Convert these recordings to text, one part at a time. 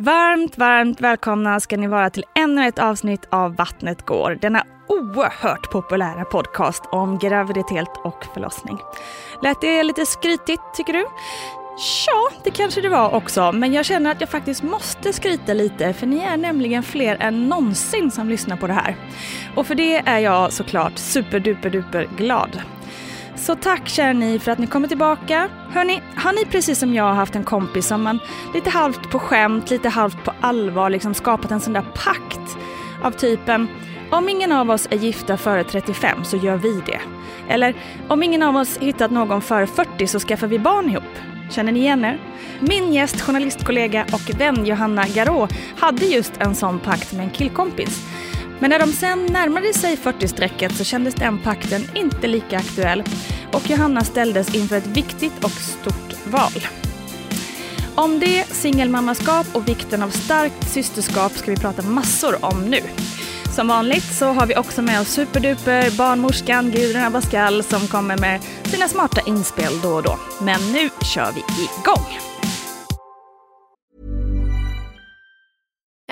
Varmt, varmt välkomna ska ni vara till ännu ett avsnitt av Vattnet går. Denna oerhört populära podcast om graviditet och förlossning. Lät det lite skrytigt tycker du? Ja, det kanske det var också, men jag känner att jag faktiskt måste skryta lite för ni är nämligen fler än någonsin som lyssnar på det här. Och för det är jag såklart superduper duper glad. Så tack kära ni för att ni kommer tillbaka. Hörni, har ni precis som jag haft en kompis som man lite halvt på skämt, lite halvt på allvar liksom skapat en sån där pakt av typen om ingen av oss är gifta före 35 så gör vi det. Eller om ingen av oss hittat någon före 40 så skaffar vi barn ihop. Känner ni igen er? Min gäst, journalistkollega och vän Johanna Garå hade just en sån pakt med en killkompis. Men när de sen närmade sig 40-strecket så kändes den pakten inte lika aktuell och Johanna ställdes inför ett viktigt och stort val. Om det, singelmammaskap och vikten av starkt systerskap ska vi prata massor om nu. Som vanligt så har vi också med oss superduper barnmorskan Gudrun Abascal som kommer med sina smarta inspel då och då. Men nu kör vi igång!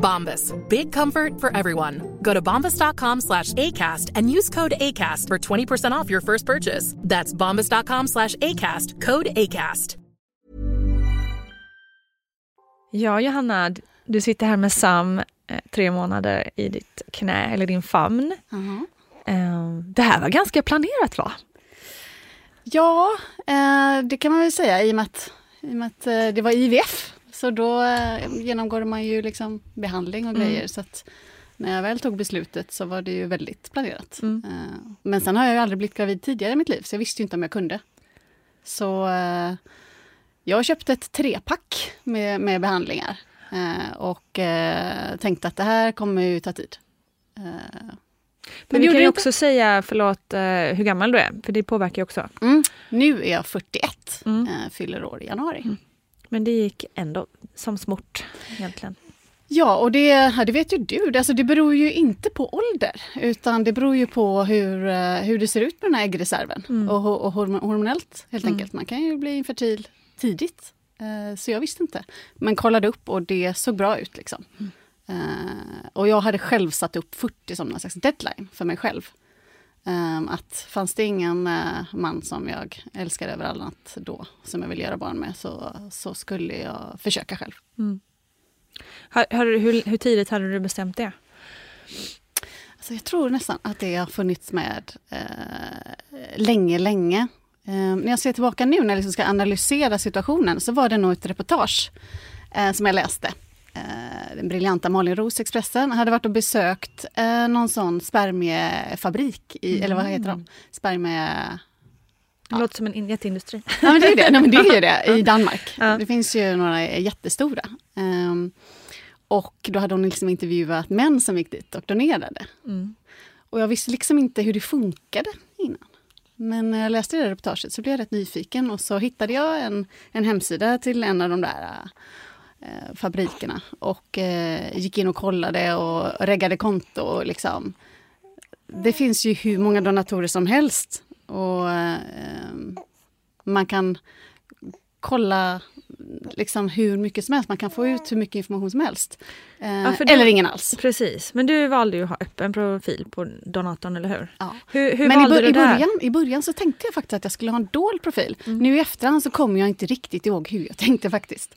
Bombas. Big comfort for everyone. Go to bombas.com slash ACAST and use code ACAST for 20% off your first purchase. That's bombas.com slash ACAST. Code ACAST. Ja, Johanna, du sitter här med Sam, eh, tre månader i ditt knä, eller din famn. Mhm. Eh, Det här var ganska planerat va? Ja, eh, det kan man väl säga i och med att, i och med att eh, det var IVF. Så då eh, genomgår man ju liksom behandling och Mm. grejer. Så att när jag väl tog beslutet så var det ju väldigt planerat. Mm. Eh, Men sen har jag ju aldrig blivit gravid tidigare i mitt liv, så jag visste ju inte om jag kunde. Så eh, jag köpte ett trepack med, med behandlingar. eh, Och tänkte att det här kommer ju ta tid. Men det vi kan ju också säga, förlåt, eh, hur gammal du är, för det påverkar ju också. Mm. Nu är jag 41, Mm. eh, fyller år i januari. Men det gick ändå som smort egentligen. Ja, och det, ja, det vet ju du. Alltså, det beror ju inte på ålder, utan det beror ju på hur, eh, hur det ser ut med den här äggreserven. Mm. Och, och horm- hormonellt, helt Mm. enkelt. Man kan ju bli infertil tidigt. Eh, så jag visste inte. Men kollade upp och det såg bra ut. Liksom. Eh, och jag hade själv satt upp 40 som någon slags deadline för mig själv. Um, att fanns det ingen uh, man som jag älskar över annat då, som jag vill göra barn med, så, så skulle jag försöka själv. Mm. Har, har, hur, hur tidigt hade du bestämt det? Alltså jag tror nästan att det har funnits med uh, länge, länge. Uh, när jag ser tillbaka nu när jag liksom ska analysera situationen så var det nog ett reportage uh, som jag läste eh, den briljanta Malin Roos Expressen hade varit och besökt eh, någon sån spermiefabrik, i, mm. eller vad heter de? Spermie... Det låter som en jätteindustri. Ja, men det är det. Nej, men det är det i Danmark. Ja. Det finns ju några jättestora. Um, och då hade hon liksom intervjuat män som gick dit och donerade. Mm. Och jag visste liksom inte hur det funkade innan. Men när jag läste det reportaget så blev jag rätt nyfiken och så hittade jag en, en hemsida till en av de där eh, Eh, fabrikerna och eh, gick in och kollade och reggade konto. Och liksom. Det finns ju hur många donatorer som helst och eh, man kan kolla liksom hur mycket som helst. Man kan få ut hur mycket information som helst. Eh, ja, eller ingen alls. Precis, men du valde ju att ha öppen profil på donatorn, eller hur? Ja. Hur, hur men valde i, du i början, I början så tänkte jag faktiskt att jag skulle ha en dold profil. Mm. Nu i efterhand så kommer jag inte riktigt ihåg hur jag tänkte faktiskt.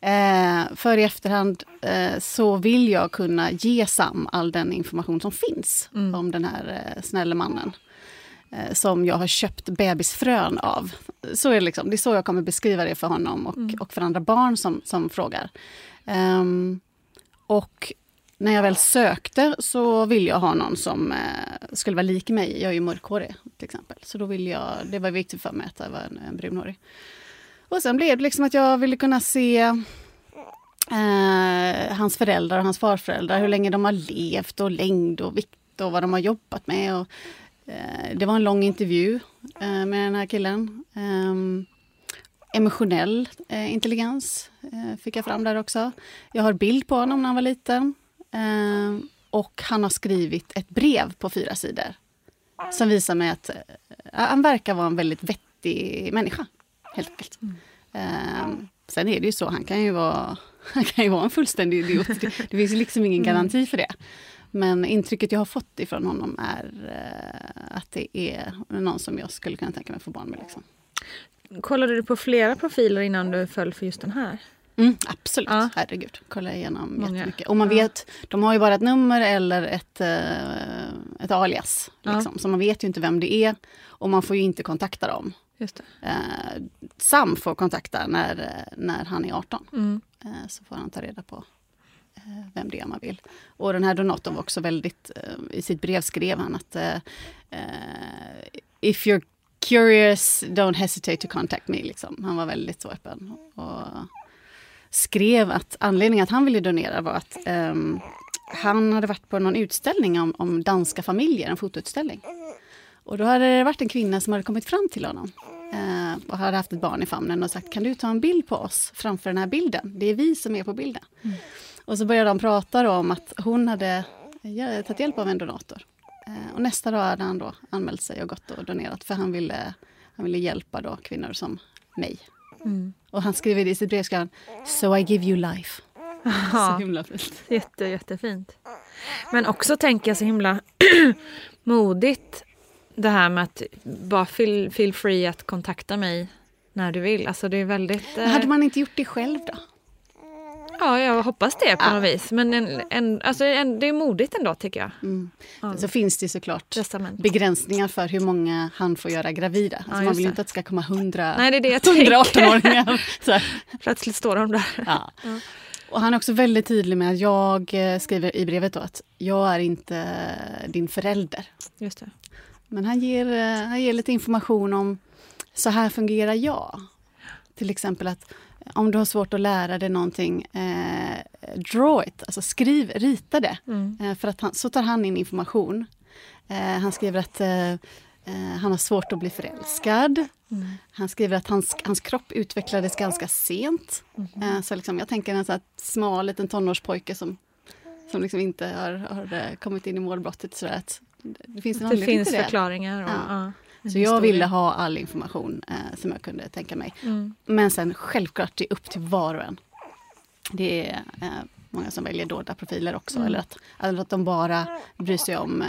Eh, för i efterhand eh, så vill jag kunna ge Sam all den information som finns mm. om den här eh, snälla mannen eh, som jag har köpt bebisfrön av. Så är det, liksom, det är så jag kommer beskriva det för honom och, mm. och för andra barn som, som frågar. Um, och när jag väl sökte så ville jag ha någon som eh, skulle vara lik mig. Jag är ju mörkhårig till exempel. Så då ville jag, det var viktigt för mig att jag var en, en brunhårig. Och sen blev det liksom att jag ville kunna se eh, hans föräldrar och hans farföräldrar, hur länge de har levt och längd och vikt och vad de har jobbat med. Och, det var en lång intervju eh, med den här killen. Ehm, emotionell eh, intelligens eh, fick jag fram där också. Jag har bild på honom när han var liten. Ehm, och han har skrivit ett brev på fyra sidor. Som visar mig att eh, han verkar vara en väldigt vettig människa helt enkelt. Mm. Um, sen är det ju så, han kan ju vara, han kan ju vara en fullständig idiot. Det, det finns liksom ingen mm. garanti för det. Men intrycket jag har fått ifrån honom är uh, att det är någon som jag skulle kunna tänka mig att få barn med. Liksom. Kollade du på flera profiler innan du föll för just den här? Mm, absolut, ja. herregud. Kolla igenom Många. jättemycket. Och man vet, de har ju bara ett nummer eller ett, uh, ett alias. Liksom. Ja. Så man vet ju inte vem det är. Och man får ju inte kontakta dem. Just eh, Sam får kontakta när, när han är 18. Mm. Eh, så får han ta reda på eh, Eh, vem det är man vill. Och den här donatorn var också väldigt, eh, i sitt brev skrev han att eh, eh, If you're curious, don't hesitate to contact me. Liksom. Han var väldigt så öppen. Och skrev att anledningen att han ville donera var att um, han hade varit på någon utställning om, om danska familjer, en fotoutställning. Och då hade det varit en kvinna som hade kommit fram till honom eh, och hade haft ett barn i famnen och sagt kan du ta en bild på oss framför den här bilden? Det är vi som är på bilden. Mm. Och så började de prata om att hon hade tagit hjälp av en donator. Eh, och nästa dag hade han då anmält sig och gått och donerat för han ville, han ville hjälpa då kvinnor som mig. Mm. Och han skriver i sitt brev, han, So I give you life. så himla fint. Jätte, jättefint. Men också tänker jag så himla modigt det här med att bara feel, feel free att kontakta mig när du vill. Alltså det är väldigt... Eh... Hade man inte gjort det själv då? Ja, jag hoppas det på ja. något vis. Men en, en, alltså en, det är modigt ändå tycker jag. Mm. Ja. Så finns det såklart Testament. begränsningar för hur många han får göra gravida. Alltså ja, man vill inte att det ska komma hundra 118-åringar. Plötsligt står de där. Ja. Och han är också väldigt tydlig med att jag eh, skriver i brevet då att jag är inte din förälder. Just det. Men han ger, eh, han ger lite information om så här fungerar jag. Till exempel att om du har svårt att lära dig någonting, eh, draw it, alltså skriv, rita det. Mm. Eh, för att han, så tar han in information. Eh, han skriver att eh, eh han har svårt att bli förälskad. Mm. Han skriver att hans, hans kropp utvecklades ganska sent. Mm. så liksom, jag tänker en så här smal liten tonårspojke som, som liksom inte har, har kommit in i målbrottet. Så att det finns, en det finns förklaringar. Och, ja. Ja, så jag ville ha all information eh, som jag kunde tänka mig. Mm. Men sen självklart, det är upp till var och en. Det är, eh, många som väljer dolda profiler också. Eller, att, eller att de bara bryr sig om eh,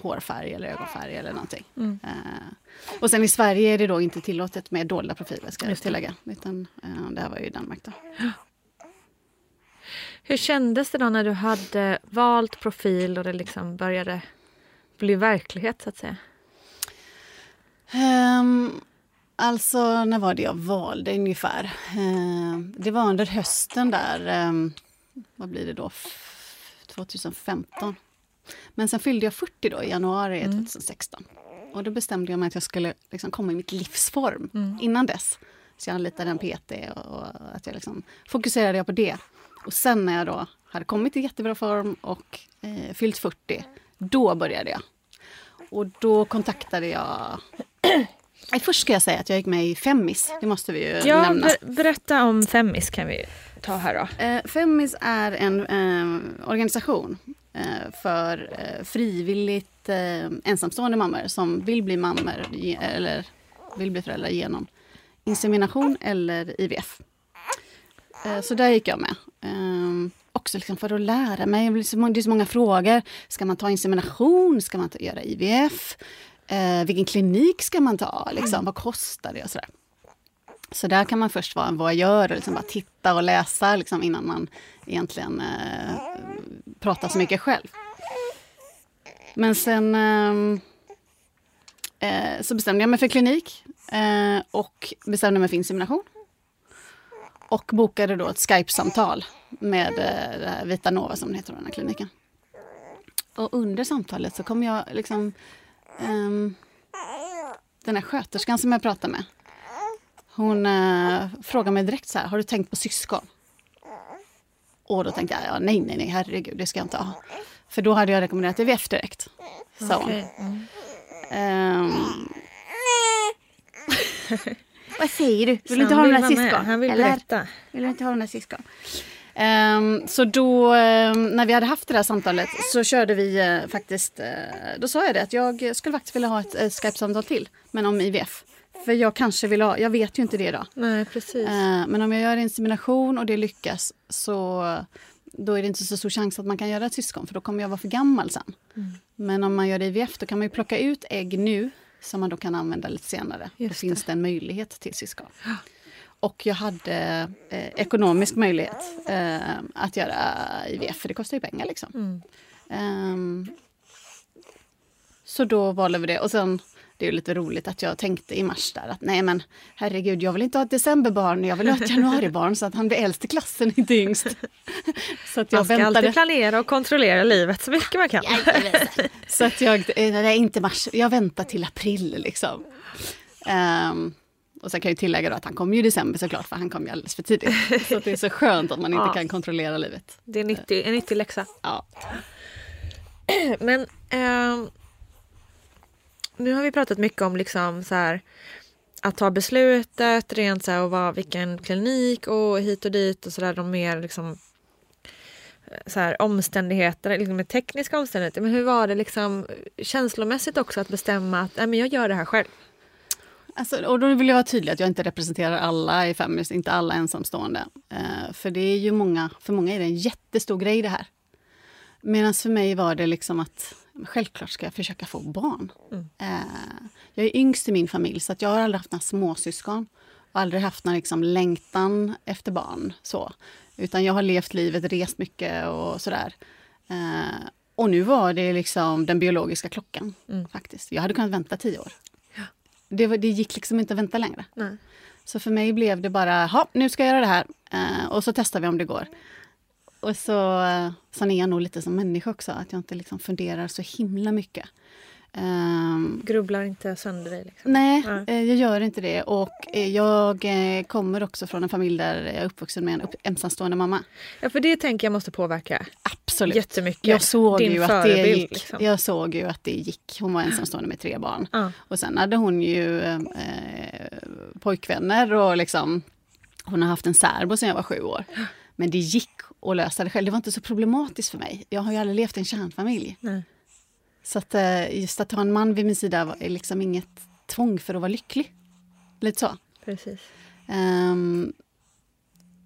hårfärg eller ögonfärg eller någonting. Eh, och sen i Sverige är det då inte tillåtet med dolda profiler ska jag tillägga. Utan eh, det här var ju i Danmark då. Hur kändes det då när du hade valt profil och det liksom började bli verklighet så att säga? Ehm, alltså, när var det jag valde ungefär? Ehm, det var under hösten där, ehm, vad blir det då, F- 2015. Men sen fyllde jag 40 då i januari 2016. Och då bestämde jag mig att jag skulle liksom komma i mitt livsform innan dess. Så jag anlitade en PT och, och att jag liksom fokuserade jag på det. Och sen när jag då hade kommit i jättebra form och eh, fyllt 40, då började jag. Och då kontaktade jag... Först ska jag säga att jag gick med i Femmis. Det måste vi ju Ja, nämna. ber- berätta om Femmis kan vi ta här då. Eh, Femmis är en eh, organisation eh, för eh, frivilligt eh, ensamstående mammor som vill bli mammor eller vill bli föräldrar genom insemination eller IVF. Eh, så där gick jag med. Också liksom för att lära mig. Det är så många- det är så många frågor. Ska man ta insemination? Ska man ta, göra IVF? Eh, vilken klinik ska man ta? Liksom, vad kostar det? Och sådär. Så där kan man först vara en voyeur och liksom bara titta och läsa liksom, innan man egentligen eh, pratar så mycket själv. Men sen eh, eh, så bestämde jag mig för klinik eh, och bestämde mig för insemination. Och bokade då ett Skype-samtal med eh, Vita Nova som heter, den här kliniken. Och under samtalet så kom jag liksom ehm, den här sköterskan som jag pratade med. Hon eh, frågade mig direkt så här, har du tänkt på syskon? Och då tänkte jag, ja, nej, nej, nej, herregud, det ska jag inte ha. För då hade jag rekommenderat IVF direkt. Sa hon. Ehm. Vad säger du? Vill du inte ha några syskon? Han vill eller? berätta. Vill du inte ha några syskon? Ehm, så då, ehm, när vi hade haft det där samtalet så körde vi eh, faktiskt, eh, då sa jag det att jag skulle faktiskt vilja ha ett uh, Skype-samtal till, men om IVF. För jag kanske vill ha, jag vet ju inte det idag. Nej, precis. Men om jag gör insemination och det lyckas så då är det inte så stor chans att man kan göra ett syskon för då kommer jag vara för gammal sen. Mm. Men om man gör IVF då kan man ju plocka ut ägg nu som man då kan använda lite senare. Just då finns det en möjlighet till syskon. Och jag hade eh, ekonomisk möjlighet eh, att göra IVF för det kostar ju pengar liksom. Mm. Ehm, så då valde vi det. Och sen, det är ju lite roligt att jag tänkte i mars där att nej men herregud, jag vill inte ha ett decemberbarn, jag vill ha ett januaribarn så att han blir äldst i klassen, inte yngst. så att jag Man ska väntade. alltid planera och kontrollera livet så mycket man kan. Så att jag, eh, nej inte mars, jag väntar till april liksom. Ehm, och sen kan jag tillägga att han kom ju i december såklart, för han kom ju alldeles för tidigt. Så det är så skönt att man inte Ja. kan kontrollera livet. Det är nyttig, en nyttig läxa. Ja. Men ehm, nu har vi pratat mycket om liksom så här, att ta beslutet, rent så här, och vad, vilken klinik och hit och dit och sådär. De mer liksom, eh, så här, omständigheter, liksom tekniska omständigheter. Men hur var det liksom känslomässigt också att bestämma att nej, men jag gör det här själv? Alltså, och då vill jag vara tydlig att jag inte representerar alla i Feminist, inte alla ensamstående. Eh, för det är ju många, för många är det en jättestor grej det här. Medan för mig var det liksom att självklart ska jag försöka få barn. Eh, jag är yngst i min familj så att jag har aldrig haft några småsyskon. Och aldrig haft någon liksom längtan efter barn. Så. Utan jag har levt livet, rest mycket och sådär. Eh, och nu var det liksom den biologiska klockan. faktiskt. Jag hade kunnat vänta tio år. Det, var, det gick liksom inte att vänta längre. Nej. Så för mig blev det bara, ja, nu ska jag göra det här. Eh, och så testar vi om det går. Och så, eh, sen är jag nog lite som människa också, att jag inte liksom funderar så himla mycket. Ehm, Grubblar inte sönder dig? Liksom. nej, Nej. eh, jag gör inte det. Och eh, jag eh, kommer också från en familj där jag är uppvuxen med en upp, ensamstående mamma. Ja, för det tänker jag måste påverka Absolut. jättemycket. Jag såg, Din ju att det gick. liksom. jag såg ju att det gick. Hon var ensamstående med tre barn. Ja. Och sen hade hon ju eh, pojkvänner och liksom hon har haft en särbo sedan jag var sju år. Men det gick att lösa det själv. Det var inte så problematiskt för mig. Jag har ju aldrig levt i en kärnfamilj. Nej. Så att eh, just att ha en man vid min sida är liksom inget tvång för att vara lycklig. Lite så. Precis. Ehm,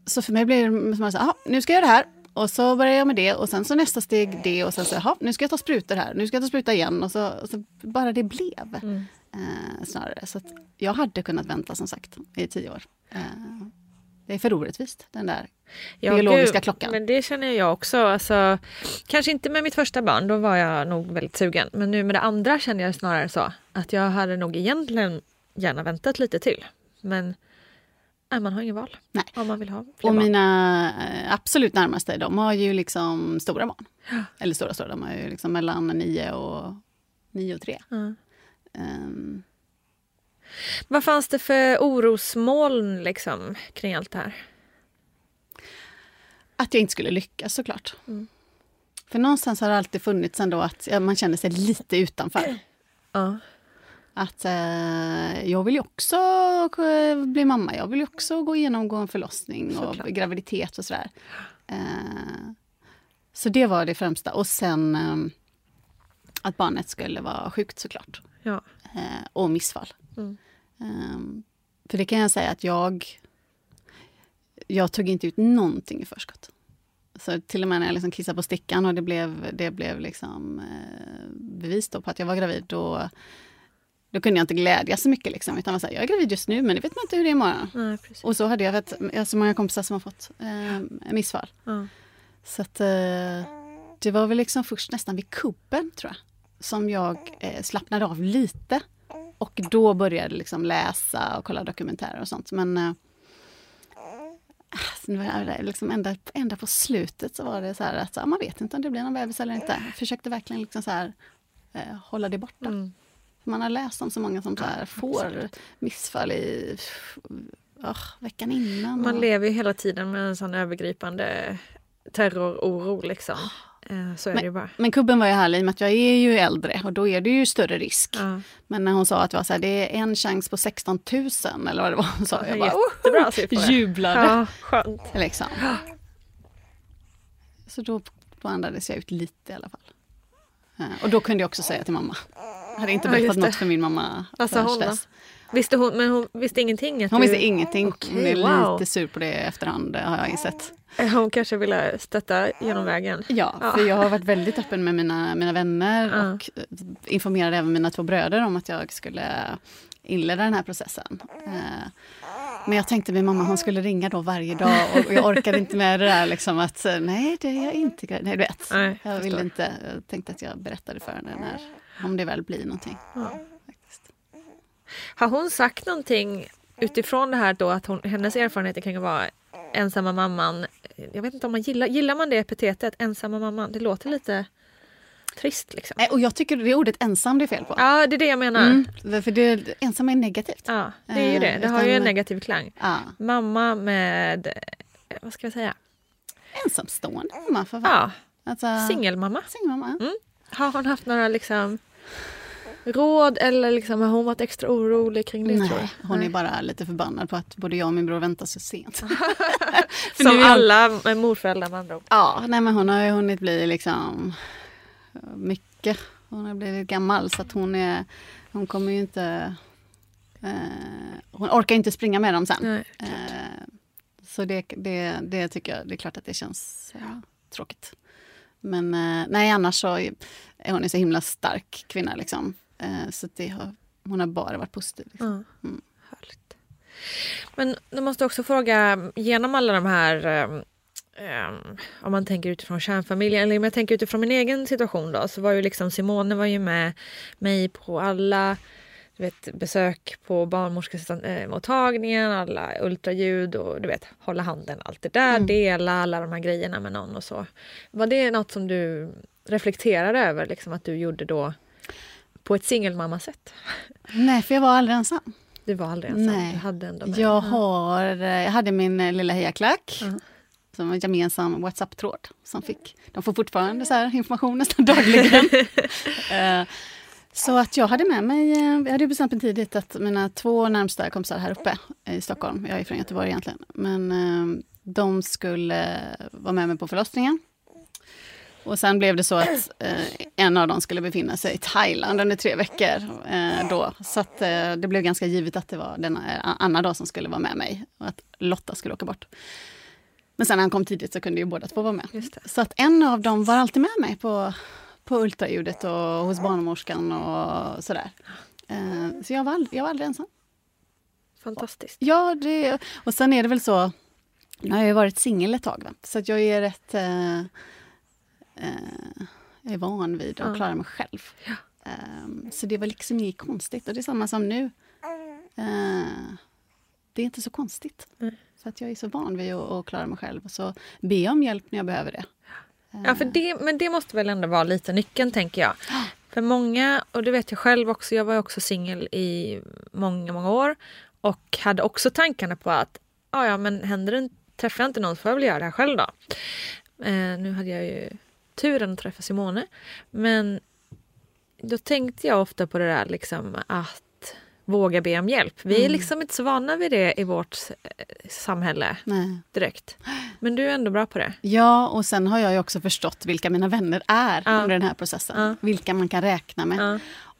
så för mig blev det som att säga, "Ah, nu ska jag göra det här. Och så började jag med det och sen så nästa steg det och sen så, jaha, nu ska jag ta sprutor här, nu ska jag ta spruta igen och så, och så bara det blev. Mm. Eh, snarare. Så jag hade kunnat vänta som sagt i tio år. Eh, det är för orättvist, den där Ja, biologiska gud, klockan. Men det känner jag också. Alltså, kanske inte med mitt första barn, då var jag nog väldigt sugen. Men nu med det andra känner jag snarare så att jag hade nog egentligen gärna väntat lite till. Men nej, man har ingen val Nej. om man vill ha fler Och barn. mina eh, absolut närmaste, de har ju liksom stora barn. Eller stora, stora, de har ju liksom mellan nio och, nio och tre. Ja. Ehm, Vad fanns det för orosmoln liksom, kring allt det här? att jag inte skulle lyckas såklart. Mm. För någonstans har det alltid funnits ändå att man känner sig lite utanför. Ja. Att eh, jag vill ju också bli mamma, jag vill ju också gå igenom gå en förlossning och Såklart. graviditet och sådär. Eh, så det var det främsta. Och sen eh, att barnet skulle vara sjukt såklart. Ja. Eh, och missfall. Mm. Eh, för det kan jag säga att jag... Jag tog inte ut någonting i förskott. Så till och med när jag liksom kissade på stickan och det blev, det blev liksom, eh, bevis då på att jag var gravid, då, då kunde jag inte glädjas så mycket. Liksom, utan var så här, jag är gravid just nu, men det vet man inte hur det är imorgon. Nej. Och så hade jag, vet, jag har så många kompisar som har fått eh, missfall. Ja. Så att, eh, det var väl liksom först nästan vid kubben, tror jag, som jag eh, slappnade av lite. Och då började jag liksom läsa och kolla dokumentärer och sånt. Men eh, det liksom ända, ända på slutet så var det så att man vet inte om det blir någon bebis eller inte. Jag försökte verkligen liksom så här, eh, hålla det borta. Mm. Man har läst om så många som så här får missfall i ah, veckan innan. Man och- lever ju hela tiden med en sån övergripande terrororo liksom. Eh, Så är det ju bara. Men kubben var ju härlig i och med att jag är ju äldre och då är det ju större risk. Ja. Men när hon sa att det var så här, det är en chans på 16 000 eller vad det var hon sa. Jag bara, siffror. jublade. Ja, skönt. Liksom. Så då, då andades jag ut lite i alla fall. Eh, Och då kunde jag också säga till mamma. Jag hade inte Ja, berättat det. något för min mamma. Vad sa hon. Visste hon, men hon visste ingenting? Hon du, visste ingenting. hon Okej, är wow. lite sur på det i efterhand, har jag insett. Hon kanske ville stötta genom vägen. Ja, Ja. för jag har varit väldigt öppen med mina, mina vänner Ja. och eh, informerade även mina två bröder om att jag skulle inleda den här processen. Eh, Men jag tänkte min mamma hon skulle ringa då varje dag och jag orkade inte med det där liksom att eh, nej det är jag inte. Nej du vet. Nej, jag ville förstår. inte, jag tänkte att jag berättade för henne när, om det väl blir någonting. Faktiskt. Har hon sagt någonting utifrån det här då att hon, hennes erfarenheter kring att vara ensamma mamman. Jag vet inte om man gillar, gillar man det epitetet, ensamma mamman? Det låter lite trist liksom. Nej, och jag tycker det ordet ensam det är fel på. Ja, det är det jag menar. Mm, för det, ensam är negativt. Ja, det är ju det. Det Eh, har ju en utan- negativ klang. Ja. Mamma med, eh, vad ska jag säga? Ensamstående mamma för fan. Ja, Alltså, singelmamma. singelmamma. Mm. Har hon haft några liksom råd eller liksom har hon varit extra orolig kring det? tror Nej, du? hon är Nej. bara lite förbannad på att både jag och min bror väntar så sent. För Som är hon- alla med morföräldrar med andra ord. Ja, nej men hon har ju hunnit bli liksom mycket. Hon har blivit gammal så att hon är, hon kommer ju inte, eh, hon orkar inte springa med dem sen. Nej, Eh, så det, det, det tycker jag, det är klart att det känns eh, tråkigt. Men eh, nej, annars så är hon en så himla stark kvinna liksom. Eh, så det har, hon har bara varit positiv. Liksom. Ja. Härligt. Men jag måste också fråga, genom alla de här ehm, om man tänker utifrån kärnfamiljen, eller om jag tänker utifrån min egen situation då, så var ju liksom Simone var ju med mig på alla du vet, besök på barnmorskemottagningen, alla ultraljud och du vet, hålla handen, allt det där, dela alla de här grejerna med någon och så. Var det något som du reflekterade över, liksom att du gjorde då på ett singelmammasätt? Nej, för jag var aldrig ensam. Du var aldrig ensam, Nej. du hade ändå med. Jag, har, eh, jag hade min eh, lilla hejaklack. Som en gemensam WhatsApp-tråd. Som fick, de får fortfarande så här information nästan dagligen. Eh, så att jag hade med mig, jag hade bestämt mig tidigt att mina två närmsta kompisar här uppe i Stockholm, jag är från Göteborg egentligen, men de skulle vara med mig på förlossningen. Och sen blev det så att eh, en av dem skulle befinna sig i Thailand under tre veckor. Eh, då. Så att, eh, det blev ganska givet att det var denna, eh, Anna då som skulle vara med mig och att Lotta skulle åka bort. Men sen när han kom tidigt så kunde ju båda två vara med. Så att en av dem var alltid med mig på, på ultraljudet och hos barnmorskan och sådär. Eh, så jag var, aldrig, jag var aldrig ensam. Fantastiskt. Ja, det, och sen är det väl så... Nu har jag ju varit singel ett tag, va? så att jag är rätt... Eh, jag är van vid att Ja. klara mig själv. Eh, så det var liksom inget konstigt. Och det är samma som nu. Eh, det är inte så konstigt. Nej. För att jag är så van vid att, att klara mig själv. Så be om hjälp när jag behöver det. Ja, för det, men det måste väl ändå vara lite nyckeln tänker jag. För många, och det vet jag själv också, jag var också singel i många, många år och hade också tankarna på att "Ah, ja, men händer det, träffar jag inte någon så får jag väl göra det här själv då. Eh, nu hade jag ju turen att träffa Simone, men då tänkte jag ofta på det där liksom att våga be om hjälp. Vi är liksom inte så vana vid det i vårt eh, samhälle Nej. direkt. Men du är ändå bra på det. Ja, och sen har jag ju också förstått vilka mina vänner är Ja. under den här processen. Ja. Vilka man kan räkna med. Ja.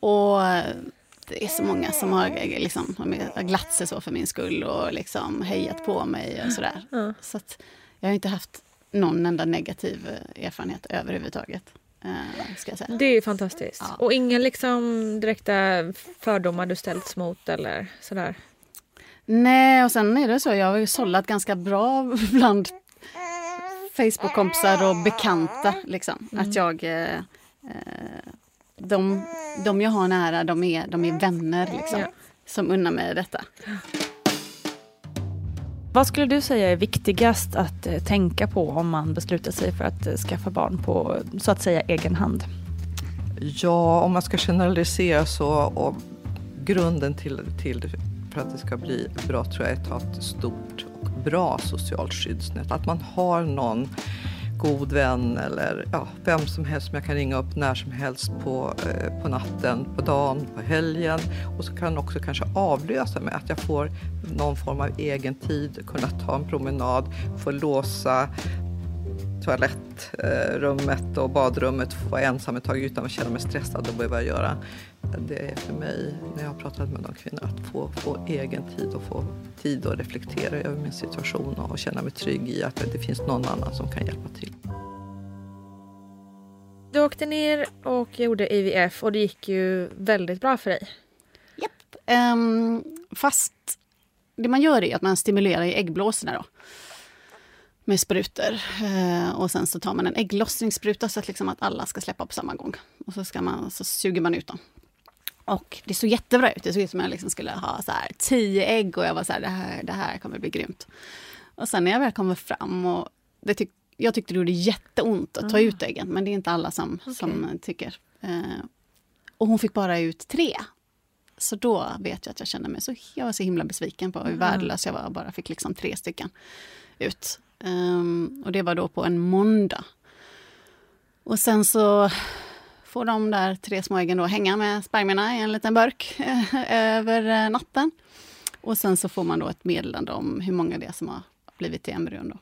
Och det är så många som har, eh, liksom, har glatt sig så för min skull och liksom hejat på mig och sådär. Så att jag har inte haft någon enda negativ eh, erfarenhet överhuvudtaget. Eh, ska jag säga. Det är ju fantastiskt. Ja. Och inga liksom direkta fördomar du ställts mot eller sådär? Nej, och sen är det så, jag har ju sållat ganska bra bland Facebook-kompisar och bekanta. Liksom. Att jag... Eh, eh, de, de jag har nära, de är, de är vänner liksom, Ja. som unnar mig detta. Vad skulle du säga är viktigast att eh, tänka på om man beslutar sig för att eh, skaffa barn på så att säga egen hand? Ja, om man ska generalisera så och grunden till, till för att det ska bli bra tror jag är att ha ett stort och bra socialt skyddsnät. Att man har någon god vän eller ja, vem som helst som jag kan ringa upp när som helst på, eh, på natten, på dagen, på helgen. Och så kan också kanske avlösa med att jag får någon form av egen tid, kunna ta en promenad, få låsa toalettrummet och badrummet, få vara ensam ett tag utan att känna mig stressad och behöva göra. Det är för mig, när jag har pratat med de kvinnor, att få, få egen tid och få tid att reflektera över min situation och känna mig trygg i att det finns någon annan som kan hjälpa till. Du åkte ner och gjorde IVF och det gick ju väldigt bra för dig. Ehm, fast det man gör är att man stimulerar i äggblåsorna då. Med sprutor. Eh, och sen så tar man en ägglossningsspruta så att, liksom att alla ska släppa på samma gång. Och så, ska man, så suger man ut dem. Och det såg jättebra ut. Det såg ut som att jag liksom skulle ha så här, tio ägg och jag var så här, det här, det här kommer bli grymt. Och sen när jag väl kommer fram och det tyck, jag tyckte det gjorde jätteont att ta ut äggen, men det är inte alla som, som tycker. Eh, och hon fick bara ut tre. Så då vet jag att jag kände mig så, jag var så himla besviken på hur värdelös jag var och bara fick liksom tre stycken ut. Ehm, och det var då på en måndag. Och sen så får de där tre små äggen då hänga med spermierna i en liten burk över eh, natten. Och sen så får man då ett meddelande om hur många det är som har blivit till embryon. Då.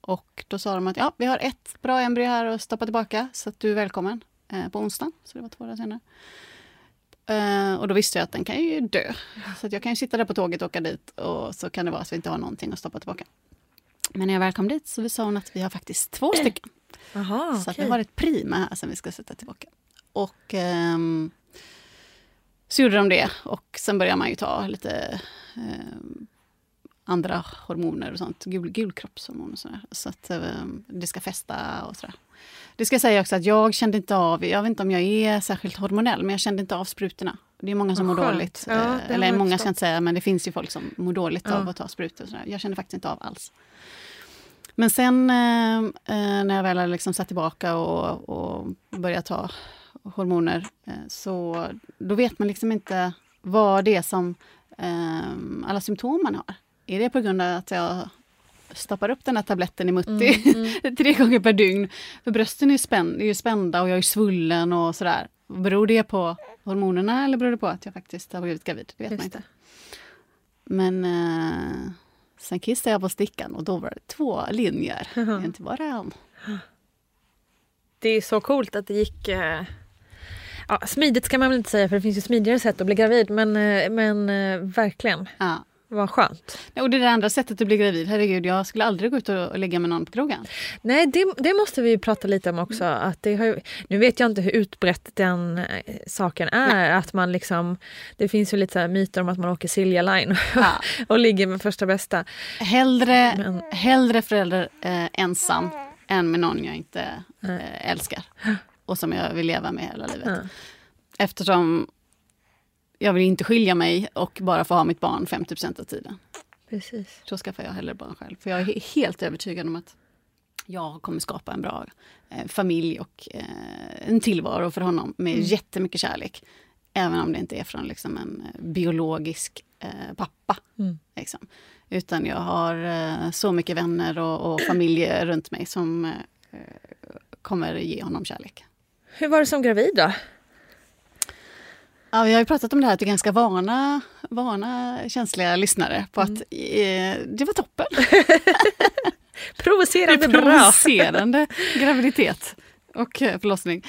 Och då sa de att ja, vi har ett bra embryo här att stoppa tillbaka så att du är välkommen eh, på onsdag. Så det var två dagar senare. Eh, och då visste jag att den kan ju dö. Så jag kan ju sitta där på tåget och åka dit och så kan det vara så att vi inte har någonting att stoppa tillbaka. Men när jag väl kom dit så sa hon att vi har faktiskt två stycken. Jaha, Så att vi har ett prima här som vi ska sätta tillbaka. Och ehm, så gjorde de det och sen började man ju ta lite ehm, andra hormoner och sånt, gul, gulkroppshormoner och sådär. Så att ehm, det ska fästa och sådär. Det ska jag säga också att jag kände inte av, jag vet inte om jag är särskilt hormonell, men jag kände inte av sprutorna. Det är många som mår dåligt. Ja, har Eh, Eller många förstått. ska jag inte säga, men det finns ju folk som mår dåligt Ja. av att ta sprutor. Och sådär. Jag kände faktiskt inte av alls. Men sen eh, eh, när jag väl hade liksom satt tillbaka och, och börjat ta hormoner, eh, så då vet man liksom inte vad det är som eh, alla symptom man har. Är det på grund av att jag stoppar upp den här tabletten i mutti tre gånger per dygn? För brösten är ju, spänn, är ju spända och jag är svullen och sådär. Beror det på hormonerna eller beror det på att jag faktiskt har blivit gravid? Det vet Just man inte. Men eh, sen kissade jag på stickan och då var det två linjer, inte bara en. Det är så coolt att det gick... Eh, ja, smidigt ska man väl inte säga för det finns ju smidigare sätt att bli gravid men, eh, men eh, verkligen. Ja. Vad skönt. Och det är det andra sättet att bli gravid. Herregud, jag skulle aldrig gå ut och lägga med någon på krogen. Nej, det, det måste vi prata lite om också. Att det har, nu vet jag inte hur utbrett den eh, saken är. Att man liksom, det finns ju lite myter om att man åker Silja Line Ja. och ligger med första bästa. Hellre, Men- hellre förälder eh, ensam än med någon jag inte eh, älskar. Och som jag vill leva med hela livet. Ja. Eftersom jag vill inte skilja mig och bara få ha mitt barn 50% av tiden. Precis. Då skaffar jag hellre barn själv. För jag är he- helt övertygad om att jag kommer skapa en bra eh, familj och eh, en tillvaro för honom med Mm. jättemycket kärlek. Även om det inte är från liksom, en eh, biologisk eh, pappa. Mm. Liksom. Utan jag har eh, så mycket vänner och, och familj runt mig som eh, kommer ge honom kärlek. Hur var det som gravid då? Ja, vi har ju pratat om det här att vi är ganska vana, vana känsliga lyssnare på att eh, det var toppen. Provocerande bra. provocerande graviditet och eh, förlossning.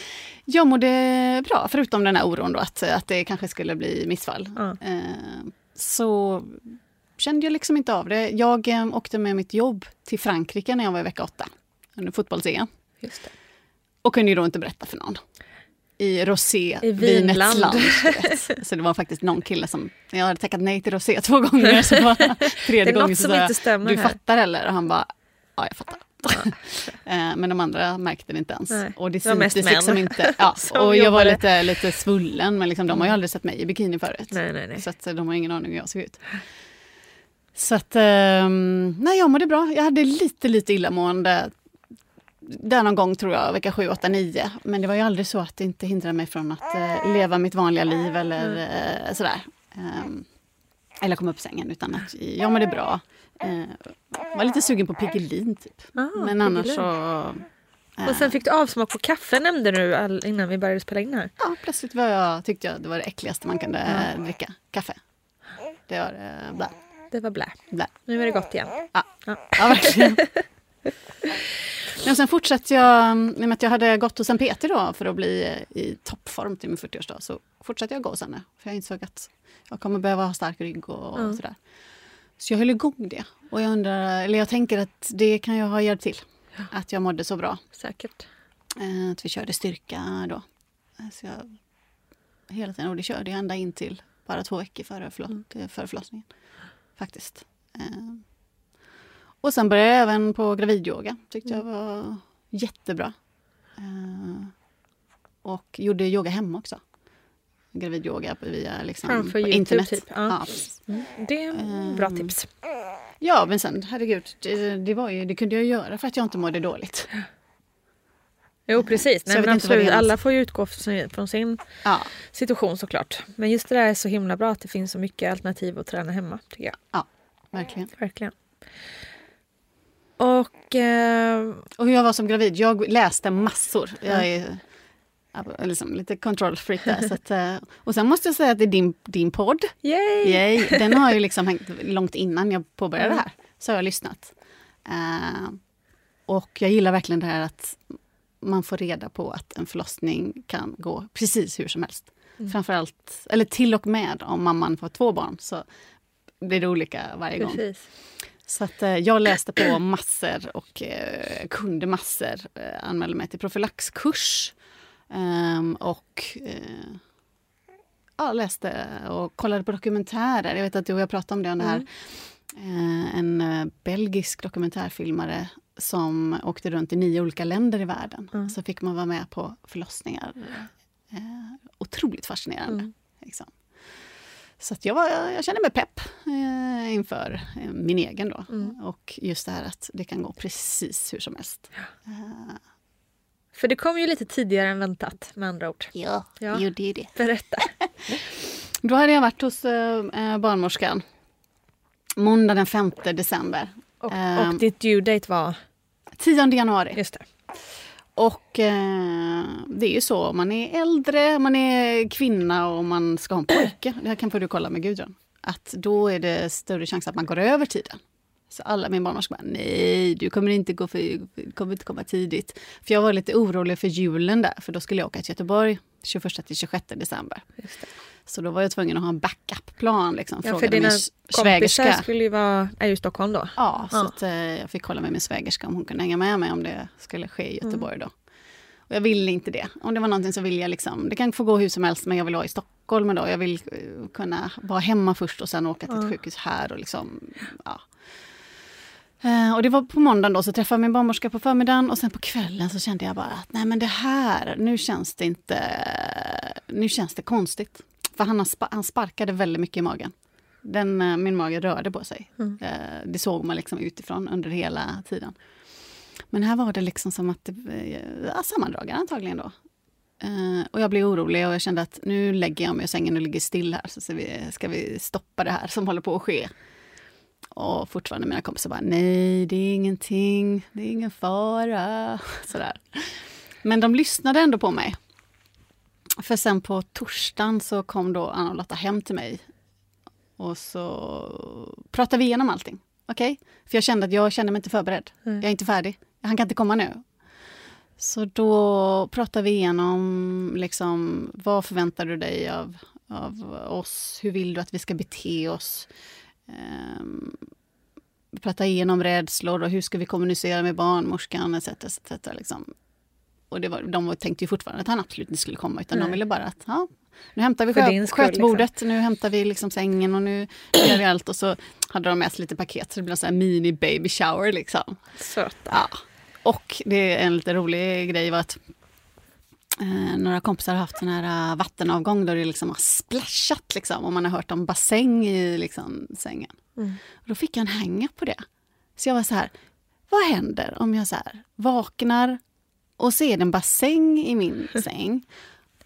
Jag mådde bra, förutom den här oron då att, att det kanske skulle bli missfall. Ja. Eh, så kände jag liksom inte av det. Jag eh, åkte med mitt jobb till Frankrike när jag var i vecka åtta, under fotbolls-EM. Och kunde ju då inte berätta för någon. I rosé, I vinets vinland. land. Så det var faktiskt någon kille som, jag hade tackat nej till rosé två gånger. Så var tredje Det är något gången så sa jag, Du här." fattar eller? Och han bara, ja jag fattar. Eh, Men de andra märkte det inte ens. Nej, Och det det syntes liksom inte. Ja, och jag var lite, lite svullen, men liksom, de har ju aldrig sett mig i bikini förut. Nej, nej, nej. Så att, eh, de har ingen aning hur jag ser ut. Så att, ehm, nej jag mådde bra. Jag hade lite, lite illamående där någon gång tror jag, vecka 7, 8, 9. Men det var ju aldrig så att det inte hindrade mig från att eh, leva mitt vanliga liv eller eh, sådär. Ehm, eller komma upp ur sängen, utan att jag mådde bra. Eh, var lite sugen på Piggelin typ. Ah, Men annars så... eh, Och sen fick du avsmak på kaffe nämnde du all, innan vi började spela in här. Ja, plötsligt var jag, tyckte jag det var det äckligaste man kunde eh, dricka. Kaffe. Det var eh, blä, Det var blä. blä. Nu är det gott igen. Ja, ja verkligen. Men sen fortsatte jag, i och med att jag hade gått hos en PT då för att bli eh, i toppform till min 40-årsdag, så fortsatte jag gå hos henne. För jag insåg att jag kommer behöva ha stark rygg och, Ja. sådär. Så jag höll igång det. Och jag undrar, eller jag tänker att det kan jag ha hjälpt till. Att jag mådde så bra. Säkert. Eh, Att vi körde styrka då. Eh, Så jag, hela tiden, och det körde jag ända in till bara två veckor före, förlo- till- före förlossningen. Faktiskt. Eh, Och sen började jag även på gravidyoga. Tyckte jag var jättebra. Eh, Och gjorde yoga hemma också. Gravidyoga via liksom, Framför YouTube, internet. typ. Ja. Ja, precis. Det är en bra Ehm, tips. ja, men sen herregud, det, det, var ju, det kunde jag göra för att jag inte mådde dåligt. Jo precis, Nej, men absolut. Alla får ju utgå från sin, från sin Ja, situation såklart. Men just det där är så himla bra att det finns så mycket alternativ att träna hemma. tycker jag. ja verkligen. Verkligen. Och eh, Och hur jag var som gravid, jag läste massor. Jag är liksom lite control freak där. Så att, eh, och sen måste jag säga att det är din, din podd. yay! Yay, den har ju liksom hängt långt innan jag påbörjade det här. Så har jag lyssnat. Eh, och jag gillar verkligen det här att man får reda på att en förlossning kan gå precis hur som helst. Framförallt, eller till och med om mamman får två barn så blir det olika varje gång. Precis. Så att, eh, jag läste på massor och eh, kunde massor. Eh, anmälde mig till profylaxkurs. Ehm, och eh, ja, läste och kollade på dokumentärer. Jag vet att du och jag pratade om det, om det här. Eh, en eh, belgisk dokumentärfilmare som åkte runt i nio olika länder i världen. Så fick man vara med på förlossningar. Eh, otroligt fascinerande. Liksom. Så jag, var, jag kände mig pepp eh, inför eh, min egen då. Och just det här att det kan gå precis hur som helst. För det kom ju lite tidigare än väntat med andra ord. Ja, Ja. det gjorde ju det. Berätta. Då hade jag varit hos eh, eh, barnmorskan måndag den 5 december. Och, Ehm. och ditt due date var? 10 januari. Just det. Och eh, det är ju så, om man är äldre, man är kvinna och man ska ha en pojke. Det här kan få du kolla med Gudrun. Att då är det större chans att man går över tiden. Så alla min barnmorska bara, nej, du kommer inte gå för, kommer inte komma tidigt. För jag var lite orolig för julen där, för då skulle jag åka till Göteborg 21 till 26 december. Så då var jag tvungen att ha en backup-plan. Liksom. Ja, för dina svägerska. kompisar skulle ju vara, är ju i Stockholm då. Ja, så Ja. Att, eh, jag fick kolla med min svägerska om hon kunde hänga med mig om det skulle ske i Mm. Göteborg då. Och jag ville inte det. Om det var någonting så vill jag liksom, det kan få gå hur som helst men jag vill vara i Stockholm då. Jag vill eh, kunna vara hemma först och sen åka till ett Ja. sjukhus här och liksom, ja. Eh, och det var på måndagen då, så träffade jag min barnmorska på förmiddagen och sen på kvällen så kände jag bara att nej men det här, nu känns det inte, nu känns det konstigt. För han, spa, han sparkade väldigt mycket i magen. Den, eh, min mage rörde på sig. Eh, det såg man liksom utifrån under hela tiden. Men här var det liksom som att eh, ja, sammandragare antagligen då. Eh, och jag blev orolig och jag kände att nu lägger jag mig i sängen och ligger still här så ska vi, ska vi stoppa det här som håller på att ske. Och fortfarande mina kompisar bara, nej det är ingenting, det är ingen fara. Sådär. Men de lyssnade ändå på mig. För sen på torsdagen så kom då Anna och Lotta hem till mig. Och så pratade vi igenom allting. Okej? För jag kände att jag kände mig inte förberedd. Jag är inte färdig. Han kan inte komma nu. Så då pratade vi igenom liksom, vad förväntar du dig av, av oss? Hur vill du att vi ska bete oss? Um, vi pratade igenom rädslor och hur ska vi kommunicera med barnmorskan etc. etc, liksom. Och det var, de tänkte ju fortfarande att han absolut inte skulle komma utan de Nej. ville bara att ja, nu hämtar vi skö- skötbordet, nu hämtar vi liksom sängen och nu gör vi allt och så hade de med sig lite paket så det blev en sån här mini baby shower liksom. Söta. Ja. Och det är en lite rolig grej var att eh, några kompisar har haft en här eh, vattenavgång där det liksom har splashat liksom, och man har hört om bassäng i liksom, sängen. Och då fick jag en hänga på det. Så jag var så här, vad händer om jag så här vaknar och ser en bassäng i min säng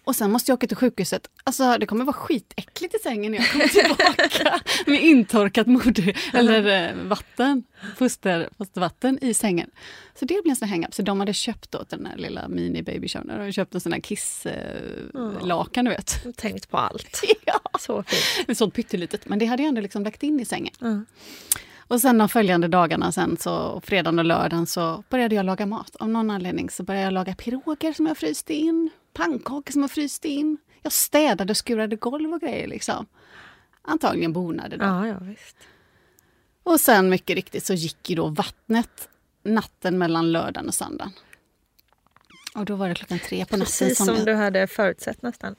och sen måste jag åka till sjukhuset. Alltså det kommer vara skitäckligt i sängen när jag kommer tillbaka med intorkat moder eller eh, vatten, foster, fostervatten i sängen. Så det blev en sån här hang-up. Så de hade köpt då till den här lilla mini baby shower. De hade köpt en sån här kisslakan, eh, du vet. Tänkt på allt. ja, Så fint. sånt pyttelitet. Men det hade jag ändå liksom lagt in i sängen. Mm. Och sen de följande dagarna, sen så, fredagen och lördagen, så började jag laga mat. Av någon anledning så började jag laga piroger som jag fryste in, pannkakor som jag fryste in. Jag städade och skurade golv och grejer liksom. Antagligen bonade då. Ja, ja visst. Och sen mycket riktigt så gick ju då vattnet natten mellan lördagen och söndagen. Och då var det klockan tre på natten Precis som, som jag... du hade förutsett nästan.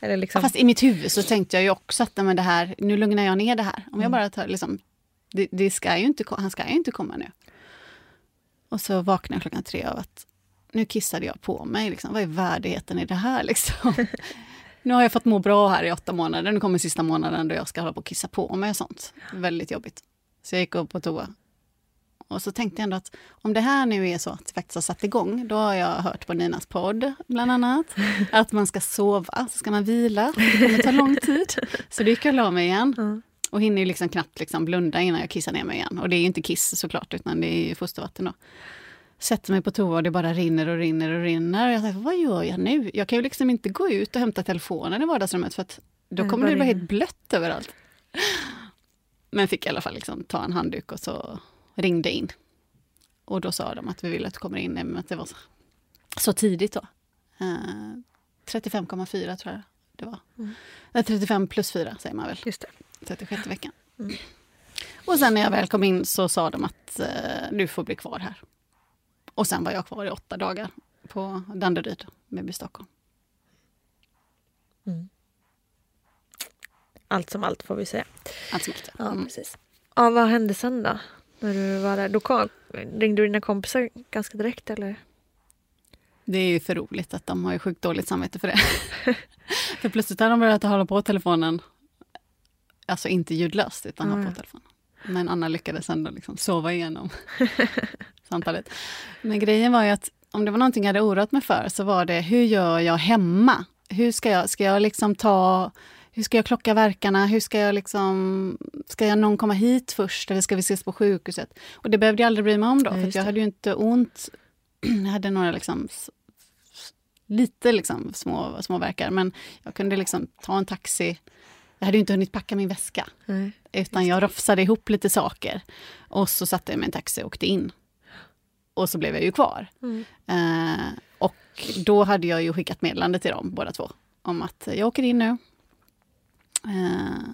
Eller liksom, Fast i mitt huvud så tänkte jag ju också att men det här, nu lugnar jag ner det här. Om Mm. jag bara tar liksom, det, det ska ju inte, han ska ju inte komma nu. Och så vaknade jag klockan tre av att nu kissade jag på mig. Liksom. Vad är värdigheten i det här? Liksom? nu har jag fått må bra här i åtta månader. Nu kommer sista månaden då jag ska hålla på och kissa på mig och sånt. Väldigt jobbigt. Så jag gick upp på toa. Och så tänkte jag ändå att om det här nu är så att det faktiskt har satt igång, då har jag hört på Ninas podd bland annat, att man ska sova, så ska man vila, det kommer ta lång tid. Så då gick jag och la mig igen. Och hinner ju liksom knappt liksom blunda innan jag kissar ner mig igen. Och det är ju inte kiss såklart, utan det är ju fostervatten då. Sätter mig på toa och det bara rinner och rinner och rinner. Och jag tänker, vad gör jag nu? Jag kan ju liksom inte gå ut och hämta telefonen i vardagsrummet för att då kommer det rinner. helt blött överallt. Men fick i alla fall liksom ta en handduk och så ringde in. Och då sa de att vi vill att du kommer in, men att det var så, så tidigt då. Eh, 35,4 tror jag det var. Nej, 35 plus 4 säger man väl. Just det. 36 veckan. Och sen när jag väl kom in så sa de att eh, du får bli kvar här. Och sen var jag kvar i åtta dagar på Danderyd, BB Stockholm. Allt som allt får vi säga. Allt som allt. Ja, Mm. precis. Ja, vad hände sen då? När du var där? Då kom, ringde du dina kompisar ganska direkt eller? Det är ju för roligt att de har ju sjukt dåligt samvete för det. för plötsligt har de börjat hålla på telefonen, alltså inte ljudlöst utan ha Mm. på telefonen. Men Anna lyckades ändå liksom sova igenom samtalet. Men grejen var ju att om det var någonting jag hade oroat mig för så var det hur gör jag hemma? Hur ska jag, ska jag liksom ta, hur ska jag klocka verkarna? Hur ska jag liksom, ska jag någon komma hit först eller ska vi ses på sjukhuset? Och det behövde jag aldrig bry mig om då, Ja, för jag hade ju inte ont. Jag hade några liksom lite liksom små, små verkar, men jag kunde liksom ta en taxi. Jag hade inte hunnit packa min väska, Nej. utan jag rofsade ihop lite saker. Och så satte jag mig i en taxi och åkte in. Och så blev jag ju kvar. Eh, och då hade jag ju skickat meddelande till dem båda två. Om att jag åker in nu. Eh,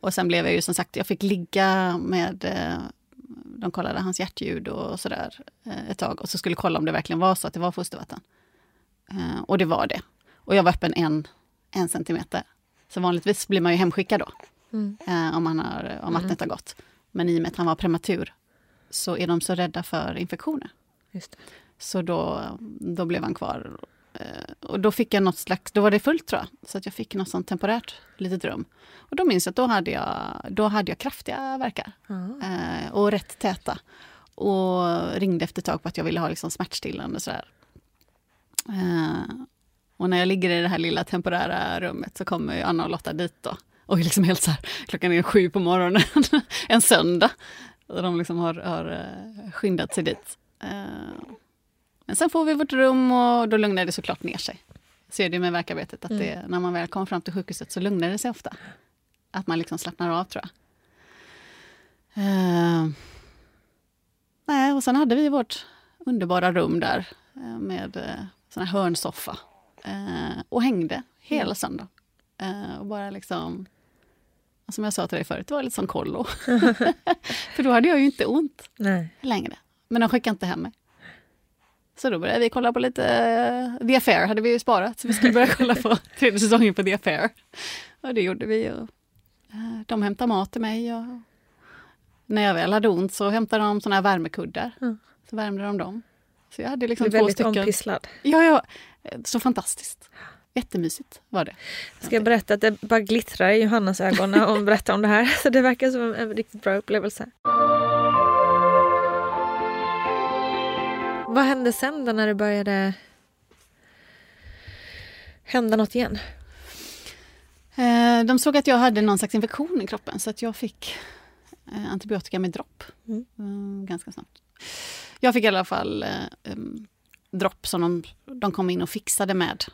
och sen blev jag ju som sagt, jag fick ligga med eh, de kollade hans hjärtljud och sådär eh, ett tag och så skulle kolla om det verkligen var så att det var fostervatten. Eh, och det var det. Och jag var öppen en, en centimeter. Så vanligtvis blir man ju hemskickad då. Mm. Eh, om, man har, om vattnet har gått. Men i och med att han var prematur så är de så rädda för infektioner. Så då, då blev han kvar. Eh, Och då fick jag något slags, då var det fullt tror jag. Så att jag fick något sånt temporärt litet rum. Och då minns jag att då hade jag, då hade jag kraftiga verkar. Eh, och rätt täta. Och ringde efter ett tag på att jag ville ha liksom smärtstillande och sådär. Eh, och när jag ligger i det här lilla temporära rummet så kommer ju Anna och Lotta dit då. Och är liksom helt så här, klockan är sju på morgonen, en söndag. Och de liksom har, har eh, skyndat sig dit. Eh, men sen får vi vårt rum och då lugnar det såklart ner sig. Ser det med verkarbetet, att det, när man väl kommer fram till sjukhuset så lugnar det sig ofta. Att man liksom slappnar av tror jag. Eh, nej, och sen hade vi vårt underbara rum där med sån här hörnsoffa. Eh, och hängde hela söndagen. Eh, och bara liksom, som jag sa till dig förut, det var lite som kollo. För då hade jag ju inte ont Nej. längre. Men de skickade inte hem mig. Så då började vi kolla på lite eh, The Affair, hade vi ju sparat. Så vi skulle börja kolla på tredje säsongen på The Affair. Och det gjorde vi. Och, eh, de hämtade mat till mig. Och, när jag väl hade ont så hämtade de såna här värmekuddar. Mm. Så värmde de dem. Så jag hade liksom Du är två väldigt stycken. ompysslad. Ja, ja, så fantastiskt. Jättemysigt var det. Ska jag berätta att det bara glittrar i Johannas ögon när hon berättar om det här. Så det verkar som en riktigt bra upplevelse. Vad hände sen då när det började hända något igen? Eh, De såg att jag hade någon slags infektion i kroppen så att jag fick eh, antibiotika med dropp Mm. ganska snabbt. Jag fick i alla fall eh, dropp som de, de kom in och fixade med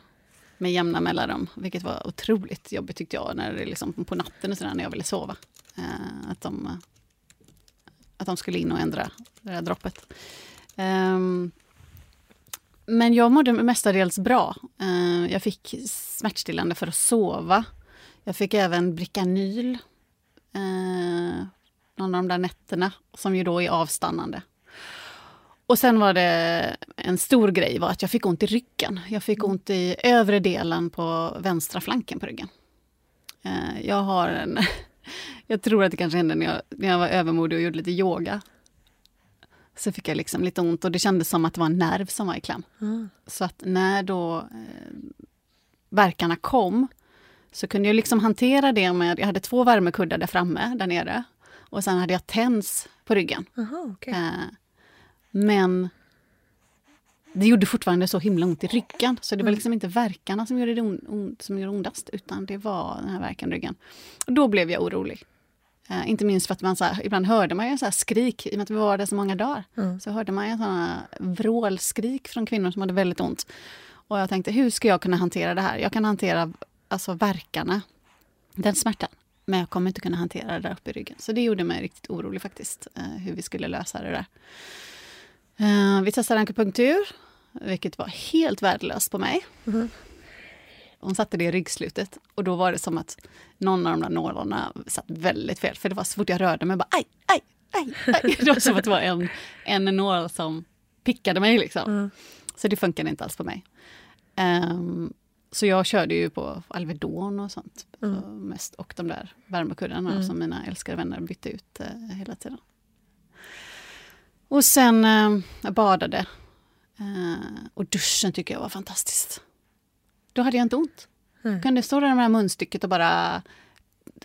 med jämna mellanrum, vilket var otroligt jobbigt tyckte jag när det liksom på natten och sådär, när jag ville sova. Eh, att, de, eh, att de skulle in och ändra det där droppet. Eh, men jag mådde mestadels bra. Eh, jag fick smärtstillande för att sova. Jag fick även Bricanyl eh, någon av de där nätterna som ju då är avstannande. Och sen var det en stor grej var att jag fick ont i ryggen. Jag fick ont i övre delen på vänstra flanken på ryggen. Eh, jag har en... Jag tror att det kanske hände när jag, när jag var övermodig och gjorde lite yoga. Så fick jag liksom lite ont och det kändes som att det var en nerv som var i kläm. Så att när då eh, verkarna kom så kunde jag liksom hantera det med, jag hade två värmekuddar där framme, där nere. Och sen hade jag TENS på ryggen. Aha, okay. Eh, men det gjorde fortfarande så himla ont i ryggen. Så det var liksom inte verkarna som gjorde det on, on, som gjorde ondast, utan det var den här verkan i ryggen. Och då blev jag orolig. Eh, inte minst för att man så här, ibland hörde man ju så här skrik, i och med att vi var där så många dagar. Mm. Så hörde man ju såna vrålskrik från kvinnor som hade väldigt ont. Och jag tänkte, hur ska jag kunna hantera det här? Jag kan hantera alltså verkarna, den smärtan. Men jag kommer inte kunna hantera det där uppe i ryggen. Så det gjorde mig riktigt orolig faktiskt, eh, hur vi skulle lösa det där. Eh, vi testade akupunktur, vilket var helt värdelöst på mig. Hon satte det i ryggslutet och då var det som att någon av de där nålarna satt väldigt fel. För det var så fort jag rörde mig, bara aj, aj, aj, aj. Det var som att det var en, en nål som pickade mig liksom. Så det funkade inte alls på mig. Ehm, så jag körde ju på Alvedon och sånt Mm. mest. Och de där värmekuddarna Mm. som mina älskade vänner bytte ut eh, hela tiden. Och sen eh, jag badade. Eh, och duschen tycker jag var fantastiskt. Då hade jag inte ont. Mm. Kunde stå där med det här munstycket och bara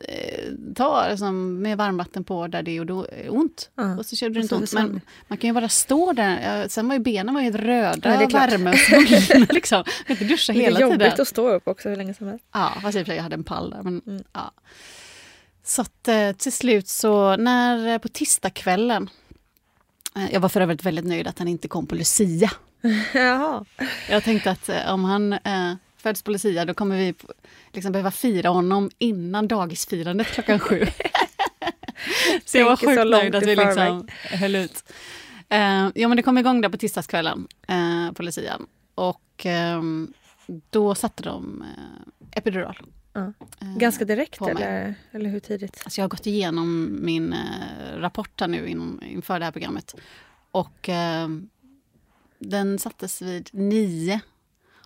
eh, ta liksom, med varmvatten på där det gjorde ont. Ja, Och så kände det inte ont. Men det. man kan ju bara stå där. Sen var ju benen var helt röda det är av värme liksom. Jag kan inte duscha hela jobbigt tiden. att stå upp också hur länge som helst. Ja, fast i och för sig jag hade en pall där. Men, Mm. ja. Så att, eh, till slut så när eh, på tisdagskvällen jag var för övrigt väldigt nöjd att han inte kom på Lucia. Jaha. Jag tänkte att eh, om han eh, föds på Lucia då kommer vi liksom behöva fira honom innan dagisfirandet klockan sju. så jag var sjukt nöjd att vi liksom höll ut. Eh, ja men det kom igång där på tisdagskvällen eh, på Lucian. Och ehm, då satte de eh, epidural Ja. eh, Ganska direkt eller, eller hur tidigt? Alltså jag har gått igenom min eh, rapport här nu in, inför det här programmet. Och eh, den sattes vid nio.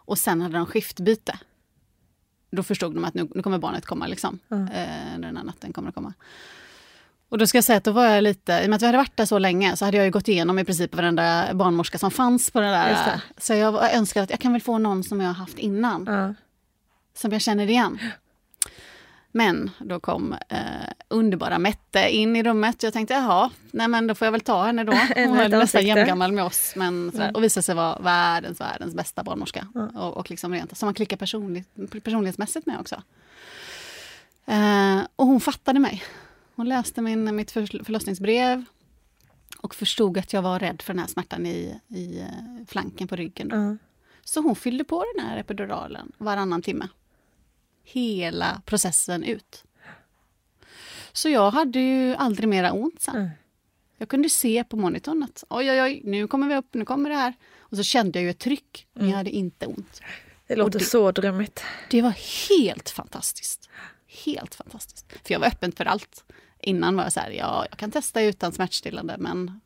Och sen hade de skiftbyte. Då förstod de att nu, nu kommer barnet komma. Liksom. Ja. Eh, den här natten kommer det komma. Och då ska jag säga att då var jag lite, i och med att vi hade varit där så länge så hade jag ju gått igenom i princip varenda barnmorska som fanns på Just där. Så jag önskade att jag kan väl få någon som jag har haft innan Ja. Som jag känner igen. Men då kom eh, underbara Mette in i rummet. Jag tänkte, jaha, nej men då får jag väl ta henne då. Hon var nästan jämngammal med oss. Men sådär. Mm. Och visade sig vara världens, världens bästa barnmorska. Och, och liksom rent, som man klickar personligt, personlighetsmässigt med också. Eh, och hon fattade mig. Hon läste min, mitt för, förlossningsbrev och förstod att jag var rädd för den här smärtan i, i eh, flanken på ryggen. Ja. Så hon fyllde på den här epiduralen varannan timme. Hela processen ut. Så jag hade ju aldrig mera ont sen. Mm. Jag kunde se på monitorn att oj, oj, oj, nu kommer vi upp, nu kommer det här. Och så kände jag ju ett tryck, men jag hade inte ont. Det låter det- så drömmigt. Det var helt fantastiskt. Helt fantastiskt. För jag var öppen för allt. Innan var jag så här, ja, jag kan testa utan smärtstillande, men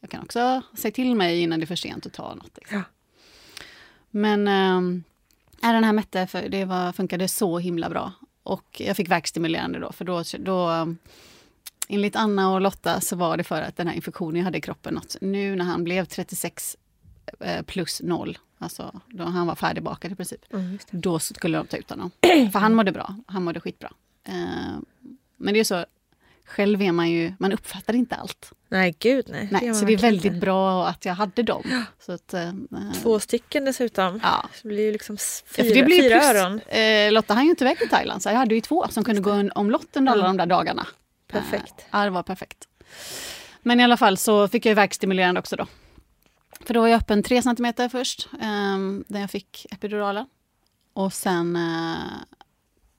jag kan också säga till mig innan det är för sent att ta något. Liksom. Ja. Men äh, den här Mette, för det var, funkade så himla bra. Och jag fick värkstimulerande då, för då, då enligt Anna och Lotta så var det för att den här infektionen jag hade i kroppen, att nu när han blev 36 eh, plus noll, alltså då han var färdigbakad i princip, Mm, då skulle de ta ut honom. För han mådde bra, han mådde skitbra. Eh, men det är så, själv är man ju, man uppfattar inte allt. Nej, gud nej. Nej, gör så det är väldigt bra att jag hade dem. Så att, eh, Två stycken dessutom. Ja. Så det blir ju liksom Ja, fyra, för det blir fyra plus, öron. Eh, Lotta hann ju inte iväg till Thailand så jag hade ju två som kunde gå en omlott under alla de där dagarna. Perfekt. Eh, ja, det var perfekt. Men i alla fall så fick jag ju värkstimulerande också då. För då var jag öppen 3 cm först, eh, där jag fick epiduralen. Och sen eh,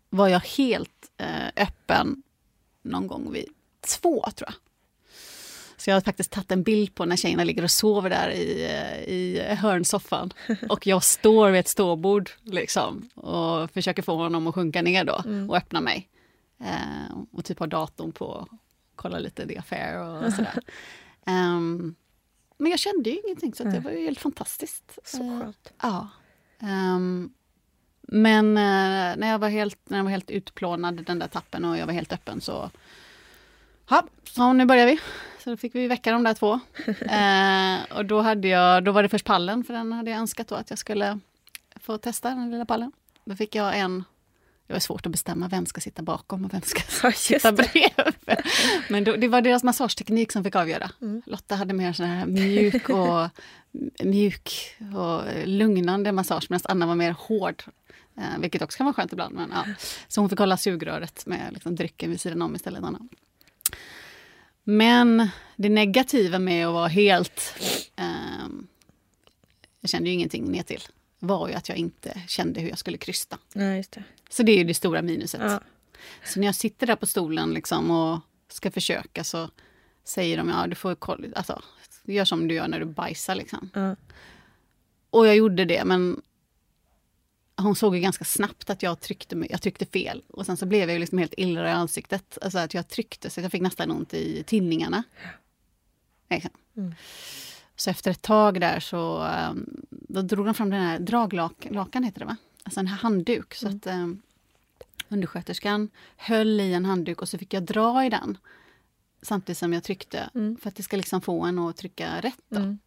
var jag helt eh, öppen någon gång vid två, tror jag. Så jag har faktiskt tagit en bild på när tjejerna ligger och sover där i, eh, i hörnsoffan. Och jag står vid ett ståbord liksom, och försöker få honom att sjunka ner då och öppna mig. Eh, och typ har datorn på, kolla lite The Affair och sådär. Ehm, men jag kände ju ingenting, så det var ju helt fantastiskt. Så Eh, skönt. Ja. Ehm, men eh, när, jag var helt, när jag var helt utplånad den där tappen och jag var helt öppen så... Ja, så nu börjar vi. Så då fick vi väcka de där två. Eh, och då, hade jag, då var det först pallen, för den hade jag önskat då att jag skulle få testa, den lilla pallen. Då fick jag en... Det var svårt att bestämma vem ska sitta bakom och vem ska Ja, sitta bredvid. Men då, det var deras massageteknik som fick avgöra. Lotta hade mer sån här mjuk och, mjuk och lugnande massage medan Anna var mer hård. Eh, vilket också kan vara skönt ibland. Men, ja. Så hon fick hålla sugröret med liksom, drycken vid sidan om istället. Anna. Men det negativa med att vara helt... ehm, jag kände ju ingenting ner till var ju att jag inte kände hur jag skulle krysta. Just det. Så det är ju det stora minuset. Ja. Så när jag sitter där på stolen liksom och ska försöka så säger de ja du får kolla, alltså, gör som du gör när du bajsar liksom. Ja. Och jag gjorde det men hon såg ju ganska snabbt att jag tryckte, mig, jag tryckte fel. Och sen så blev jag ju liksom helt illra i ansiktet. Alltså att jag tryckte så jag fick nästan ont i tinningarna. Liksom. Mm. Så efter ett tag där så um, då drog de fram den här draglakan, heter det va? Alltså en handduk. Så att um, undersköterskan höll i en handduk och så fick jag dra i den. Samtidigt som jag tryckte. Mm. För att det ska liksom få en att trycka rätt. Då.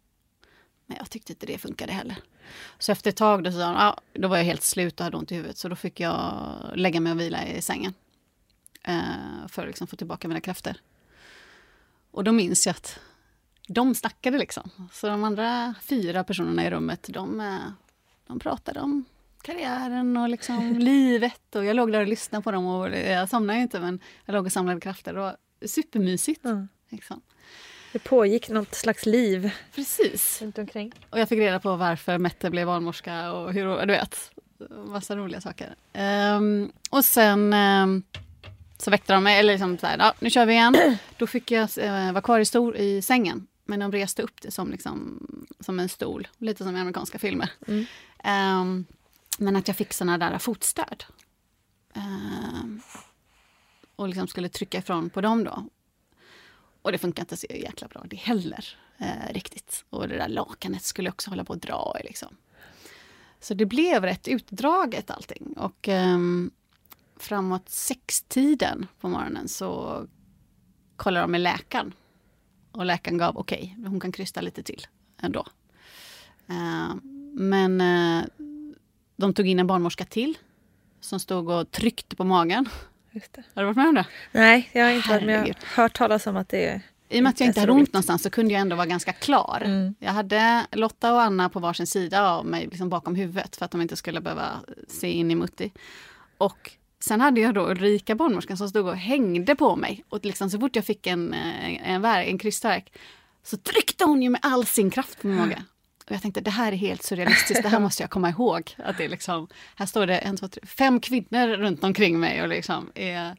Mm. Men jag tyckte inte det funkade heller. Så efter ett tag då, så, ja, då var jag helt slut och hade ont i huvudet. Så då fick jag lägga mig och vila i sängen. Eh, för att liksom få tillbaka mina krafter. Och då minns jag att de snackade liksom. Så de andra fyra personerna i rummet, de, eh, de pratade om karriären och liksom livet. Och jag låg där och lyssnade på dem och jag somnade inte men jag låg och samlade krafter. Det var supermysigt. Ja. Liksom. Det pågick något slags liv Precis. runt omkring. Och jag fick reda på varför Mette blev barnmorska och hur, du vet, massa roliga saker. Ehm, och sen ehm, så väckte de mig, eller liksom så här, ja, nu kör vi igen. Då fick jag uh, vara kvar i, stor, i sängen. Men de reste upp det som, liksom, som en stol, lite som i amerikanska filmer. Mm. Ehm, men att jag fick såna där fotstöd. Och liksom skulle trycka ifrån på dem då. Och det funkar inte så jäkla bra det heller eh, riktigt. Och det där lakanet skulle också hålla på att dra i liksom. Så det blev rätt utdraget allting. Och eh, framåt sextiden på morgonen så kollade de med läkaren. Och läkaren gav okej, okay, hon kan krysta lite till ändå. Eh, men eh, de tog in en barnmorska till som stod och tryckte på magen. Just det. Har du varit med om det? Nej, jag har inte varit med. Jag har hört talas om att det är i och med att jag inte hade ont någonstans så kunde jag ändå vara ganska klar. Mm. Jag hade Lotta och Anna på varsin sida av mig, liksom bakom huvudet för att de inte skulle behöva se in i Mutti. Och sen hade jag då Ulrika barnmorskan som stod och hängde på mig. Och liksom så fort jag fick en, eh, en, en, en krystvärk så tryckte hon ju med all sin kraft på min mage. Och jag tänkte det här är helt surrealistiskt, det här måste jag komma ihåg. Att det är liksom, här står det en, två, tre, fem kvinnor runt omkring mig och liksom är,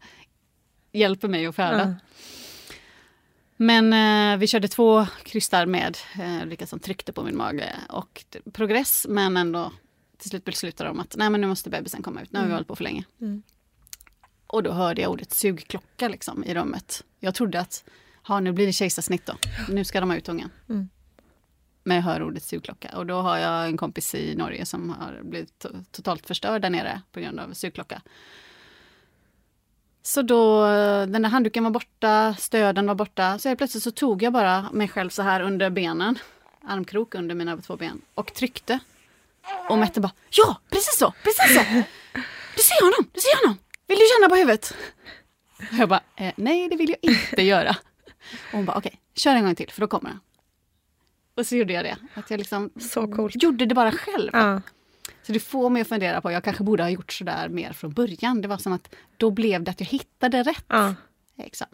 hjälper mig att föda. Mm. Men eh, vi körde två krystar med eh, Ulrika som tryckte på min mage. Och progress, men ändå till slut beslutade de att nej men nu måste bebisen komma ut, nu har vi mm. hållit på för länge. Mm. Och då hörde jag ordet sugklocka liksom, i rummet. Jag trodde att ha, nu blir det kejsarsnitt då, nu ska de ha ut ungen. Mm. Men jag hör ordet sugklocka och då har jag en kompis i Norge som har blivit totalt förstörd där nere på grund av sugklocka. Så då, den där handduken var borta, stöden var borta. Så helt plötsligt så tog jag bara mig själv så här under benen, armkrok under mina två ben och tryckte. Och Mette bara, ja precis så, precis så! Du ser honom, du ser honom! Vill du känna på huvudet? Och Jag bara, eh, nej det vill jag inte göra. Och hon bara, okej, okay, kör en gång till för då kommer han. Och så gjorde jag det. Att jag liksom gjorde det bara själv. Ja. Så det får mig att fundera på, jag kanske borde ha gjort sådär mer från början. Det var som att då blev det att jag hittade rätt. Ja. Exakt.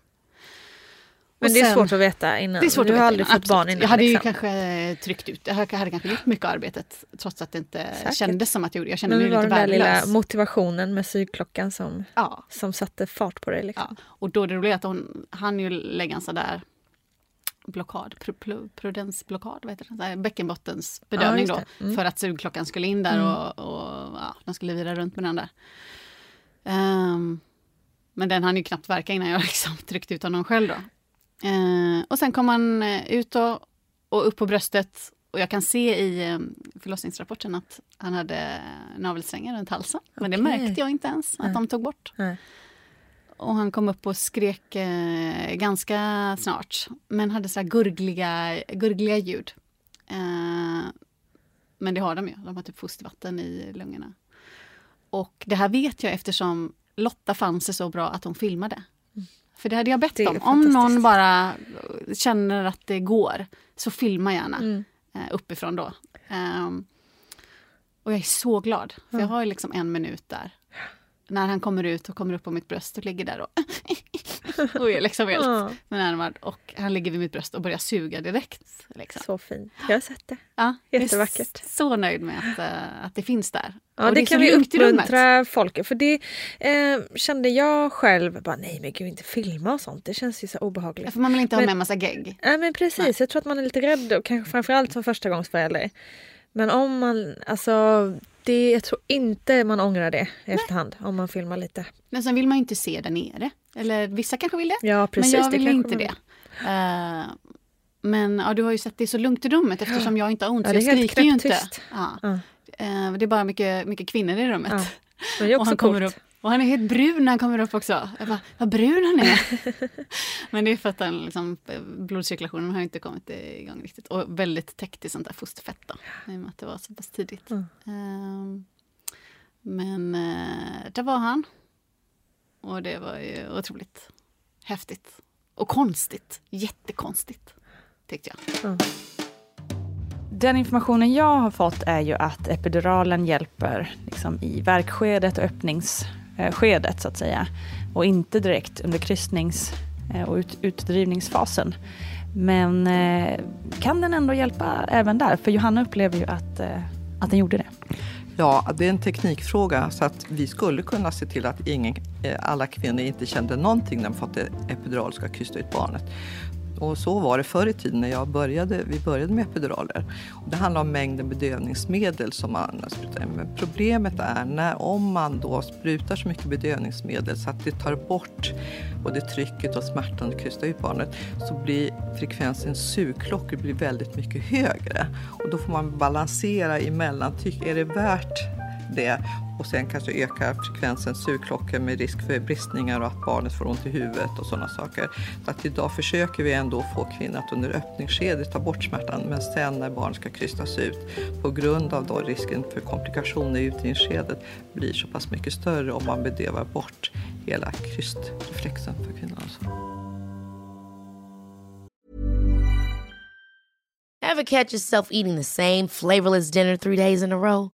Men det är sen, svårt att veta innan. Det är svårt du har aldrig fått barn innan. Jag hade liksom. ju kanske tryckt ut, jag hade kanske gjort mycket arbetet trots att det inte Säkert. kändes som att jag gjorde Jag kände mig lite värdelös. den där lilla motivationen med sygklockan som, ja. som satte fart på dig. Liksom. Ja. Och då det roliga att hon hann ju lägga en sån blockad, prudensblockad, vad heter det? bäckenbottens bedövning ja, då. Mm. För att sugklockan skulle in där mm. och, och ja, den skulle vira runt med den där. Um, men den hann ju knappt verka innan jag liksom tryckte ut honom själv då. Uh, och sen kom han eh, ut och, och upp på bröstet och jag kan se i um, förlossningsrapporten att han hade navelsträngar runt halsen. Men det märkte jag inte ens att de tog bort. Nej. Och han kom upp och skrek eh, ganska snart. Men hade så gurgliga, gurgliga ljud. Eh, men det har de ju. De har typ fostervatten i lungorna. Och det här vet jag eftersom Lotta fann sig så bra att hon filmade. Mm. För det hade jag bett om. Om någon bara känner att det går, så filma gärna mm. eh, uppifrån då. Um, och jag är så glad, för jag har liksom en minut där när han kommer ut och kommer upp på mitt bröst och ligger där och, och är liksom helt ja. Och han ligger vid mitt bröst och börjar suga direkt. Liksom. Så fint. Jag har sett det. Ja, Jättevackert. Jag är så nöjd med att, uh, att det finns där. Ja, och det, det kan vi uppmuntra folk. För det eh, kände jag själv, bara, nej men gud inte filma och sånt. Det känns ju så obehagligt. Ja, för man vill inte men, ha med massa gegg. Ja men precis, nej. jag tror att man är lite rädd och kanske framförallt som förstagångsförälder. Men om man, alltså det, jag tror inte man ångrar det i efterhand om man filmar lite. Men sen vill man ju inte se där nere. Eller vissa kanske vill det. Ja, precis, men jag vill inte det. Uh, men ja, du har ju sett det är så lugnt i rummet eftersom jag inte har ont. Ja, är jag skriker ju inte. Ja. Ja. Uh, det är bara mycket, mycket kvinnor i rummet. Ja. Det är också och han kommer upp och han är helt brun när han kommer upp också. Jag bara, vad brun han är! Men det är för att den, liksom, blodcirkulationen har inte kommit igång riktigt. Och väldigt täckt i sånt där fosterfett då, i och med att det var så pass tidigt. Mm. Um, men uh, där var han. Och det var ju otroligt häftigt. Och konstigt. Jättekonstigt, tyckte jag. Mm. Den informationen jag har fått är ju att epiduralen hjälper liksom, i verkskedet och öppnings Eh, Eh, skedet så att säga. Och inte direkt under kryssnings eh, och ut, utdrivningsfasen. Men eh, kan den ändå hjälpa även där? För Johanna upplever ju att, eh, att den gjorde det. Ja, det är en teknikfråga så att vi skulle kunna se till att ingen, alla kvinnor inte kände någonting när de fått epidural ska krysta ut barnet. Och så var det förr i tiden när jag började, vi började med epiduraler. Det handlar om mängden bedövningsmedel som man sprutar Men problemet är när om man då sprutar så mycket bedövningsmedel så att det tar bort både trycket och smärtan och krystar ut barnet så blir frekvensen sugklockor blir väldigt mycket högre. Och då får man balansera emellan. Är det värt det och sen kanske öka frekvensen sugklockor med risk för bristningar och att barnet får ont i huvudet och sådana saker. Så att idag försöker vi ändå få kvinnan att under öppningsskedet ta bort smärtan men sen när barnet ska krystas ut på grund av då risken för komplikationer i utdrivningsskedet blir så pass mycket större om man bedövar bort hela krystreflexen för kvinnan. Alltså. Have catch yourself eating the same flavorless dinner three days in a row?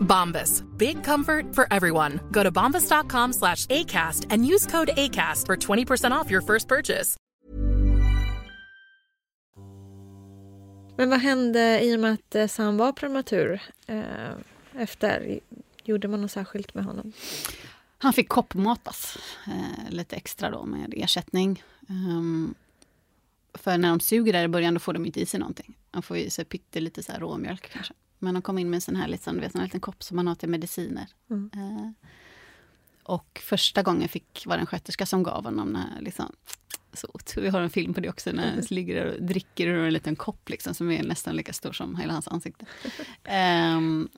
Bombas. Big comfort for everyone. Go to bombas.com slash ACAST and use code ACAST for 20% off your first purchase. Men vad hände i och med att eh, Sam var prematur eh, efter? Gjorde man något särskilt med honom? Han fick koppmatas eh, lite extra då med ersättning. Um, för när de suger där i början då får de inte i sig någonting. De får i sig pyttelite så här råmjölk kanske. Men de kom in med en sån här liksom, vet, en liten kopp som man har till mediciner. Mm. Eh, och första gången fick, var det en sköterska som gav honom när, liksom, så, vi har en film på det också, när han ligger där och dricker ur en liten kopp liksom, som är nästan lika stor som hela hans ansikte. Um,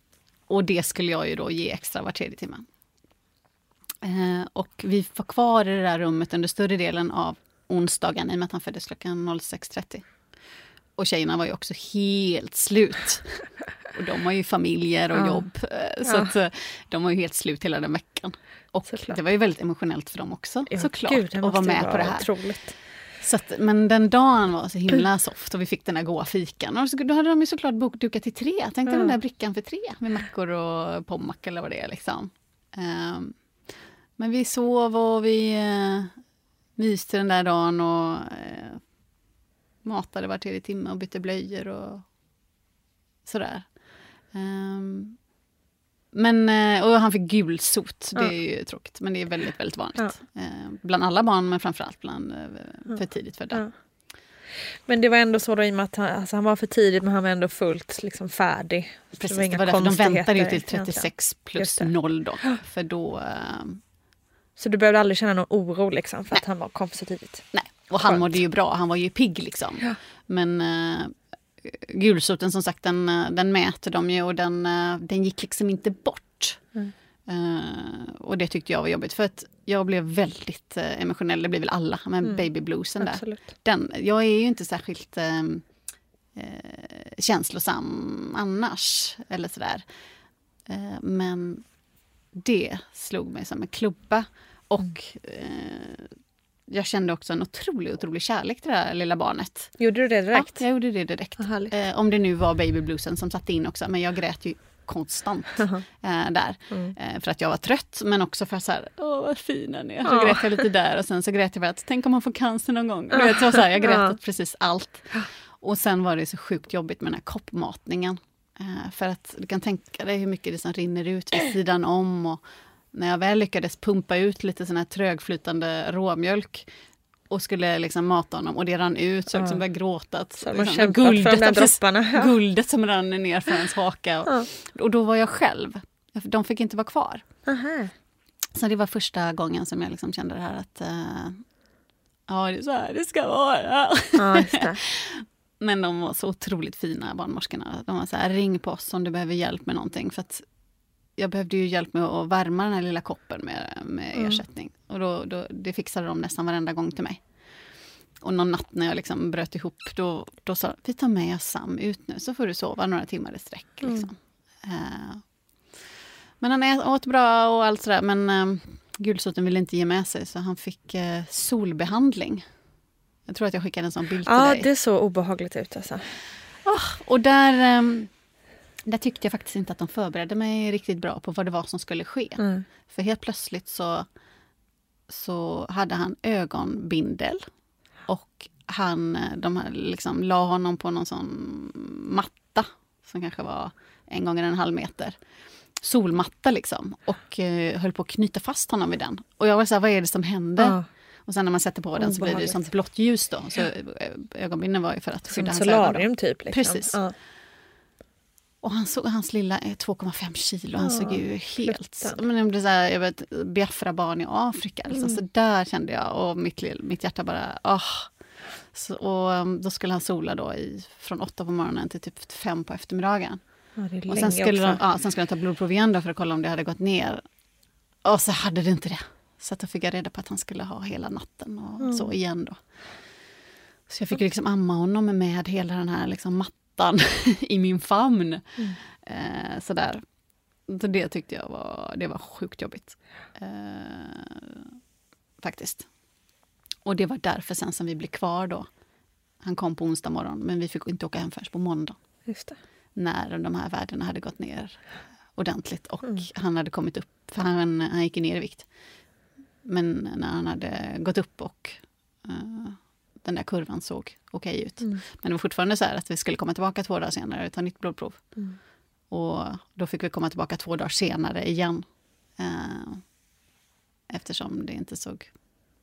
och det skulle jag ju då ge extra var tredje timme. Uh, och vi var kvar i det där rummet under större delen av onsdagen i och med att han föddes klockan 06.30. Och tjejerna var ju också helt slut. Och de har ju familjer och Ja. jobb. eh, Så Ja. att eh, de var ju helt slut hela den veckan. Och Såklart. det var ju väldigt emotionellt för dem också, Ja, såklart. gud, att vara med på det här. otroligt. Så att, men den dagen var så himla soft och vi fick den här goa fikan. Och så, då hade de ju såklart bokdukat till tre. Tänk dig Ja. den där brickan för tre med mackor och pommac eller vad det är. Liksom. Ehm, men vi sov och vi uh, myste den där dagen och matade var tredje timme och bytte blöjor. Och sådär. Ehm, men, eh, och han fick gulsot, det Ja. är ju tråkigt. Men det är väldigt, väldigt vanligt. Ja. Ehm, bland alla barn, men framförallt bland eh, för tidigt födda. Ja. Men det var ändå så då i och med att han, alltså han var för tidigt men han var ändå fullt liksom färdig. Precis, var det var därför de väntade ju till konstigheter 36 egentligen. plus Just det. 0 då. För då... ehm, Så du behövde aldrig känna någon oro liksom för att han var, kom för så tidigt? Nej, och han Skönt. mådde ju bra, han var ju pigg liksom. Ja. Men uh, gulsoten som sagt, den, eh, den mäter de ju och den, eh, den gick liksom inte bort. Mm. Eh, och det tyckte jag var jobbigt för att jag blev väldigt eh, emotionell, det blir väl alla, med Mm. babybluesen där. Absolut. Den, jag är ju inte särskilt eh, eh, känslosam annars, eller sådär. Eh, men det slog mig som en klubba. Och eh, jag kände också en otrolig, otrolig kärlek till det här lilla barnet. Gjorde du det direkt? Ja, jag gjorde det direkt. Eh, om det nu var babybluesen som satte in också, men jag grät ju konstant eh, där. Mm. Eh, för att jag var trött, men också för att så här, åh vad fin han är. Så Ja. grät jag lite där och sen så grät jag för att, tänk om han får cancer någon gång. Du vet, så, så här, jag grät Ja. åt precis allt. Och sen var det så sjukt jobbigt med den här koppmatningen. Eh, för att du kan tänka dig hur mycket det som rinner ut vid sidan om. Och när jag väl lyckades pumpa ut lite sån här trögflytande råmjölk och skulle liksom mata honom och det rann ut så jag liksom Ja. började gråta. Så liksom, kämpat för precis. Ja. guldet som rann ner för ens haka. Och, Ja. och då var jag själv. De fick inte vara kvar. Aha. Så det var första gången som jag liksom kände det här att eh, ja, det är så här det ska vara. Ja, det. Men de var så otroligt fina, barnmorskorna. De var så här, ring på oss om du behöver hjälp med någonting. För att jag behövde ju hjälp med att värma den här lilla koppen med, med Mm. ersättning. Och då, då, det fixade de nästan varenda gång till mig. Och någon natt när jag liksom bröt ihop, då, då sa vi tar med Sam ut nu, så får du sova några timmar i sträck. Mm. Liksom. Eh, men han åt bra och allt sådär, men eh, gulsoten ville inte ge med sig, så han fick eh, solbehandling. Jag tror att jag skickade en sån bild till Ja, dig. det såg obehagligt ut alltså. Och där, ehm, där tyckte jag faktiskt inte att de förberedde mig riktigt bra på vad det var som skulle ske. Mm. För helt plötsligt så, så hade han ögonbindel. Och han, de här liksom la honom på någon sån matta som kanske var en gånger en halv meter. Solmatta liksom. Och eh, höll på att knyta fast honom vid den. Och jag var så här, vad är det som händer? Ja. Och sen när man sätter på den så blir det ju sånt blått ljus då. Så eh, ögonbindeln var ju för att Som skydda ett hans ögon. solarium typ. Liksom. Precis. Ja. Och han såg, hans lilla är 2,5 kilo. Han såg ju helt... Men det blev så här, jag vet, Biafra-barn i Afrika. Liksom. Mm. Så där kände jag och mitt, mitt hjärta bara... ah. Så, och um, då skulle han sola då i, från åtta på morgonen till typ fem på eftermiddagen. Ja, Och sen skulle, de, ja, sen skulle de ta blodprov igen då för att kolla om det hade gått ner. Och så hade det inte det. Så att då fick jag reda på att han skulle ha hela natten och Mm. så igen då. Så jag fick liksom amma honom med hela den här liksom mattan i min famn. Mm. Eh, sådär. Så det tyckte jag var, det var sjukt jobbigt. Eh, faktiskt. Och det var därför sen som vi blev kvar då. Han kom på onsdag morgon men vi fick inte åka hem förrän på måndag när de här värdena hade gått ner ordentligt och Mm. han hade kommit upp, för han, han gick ner i vikt. Men när han hade gått upp och eh, den där kurvan såg okej ut. Mm. Men det var fortfarande så här att vi skulle komma tillbaka två dagar senare och ta nytt blodprov. Mm. Och då fick vi komma tillbaka två dagar senare igen. Eh, eftersom det inte såg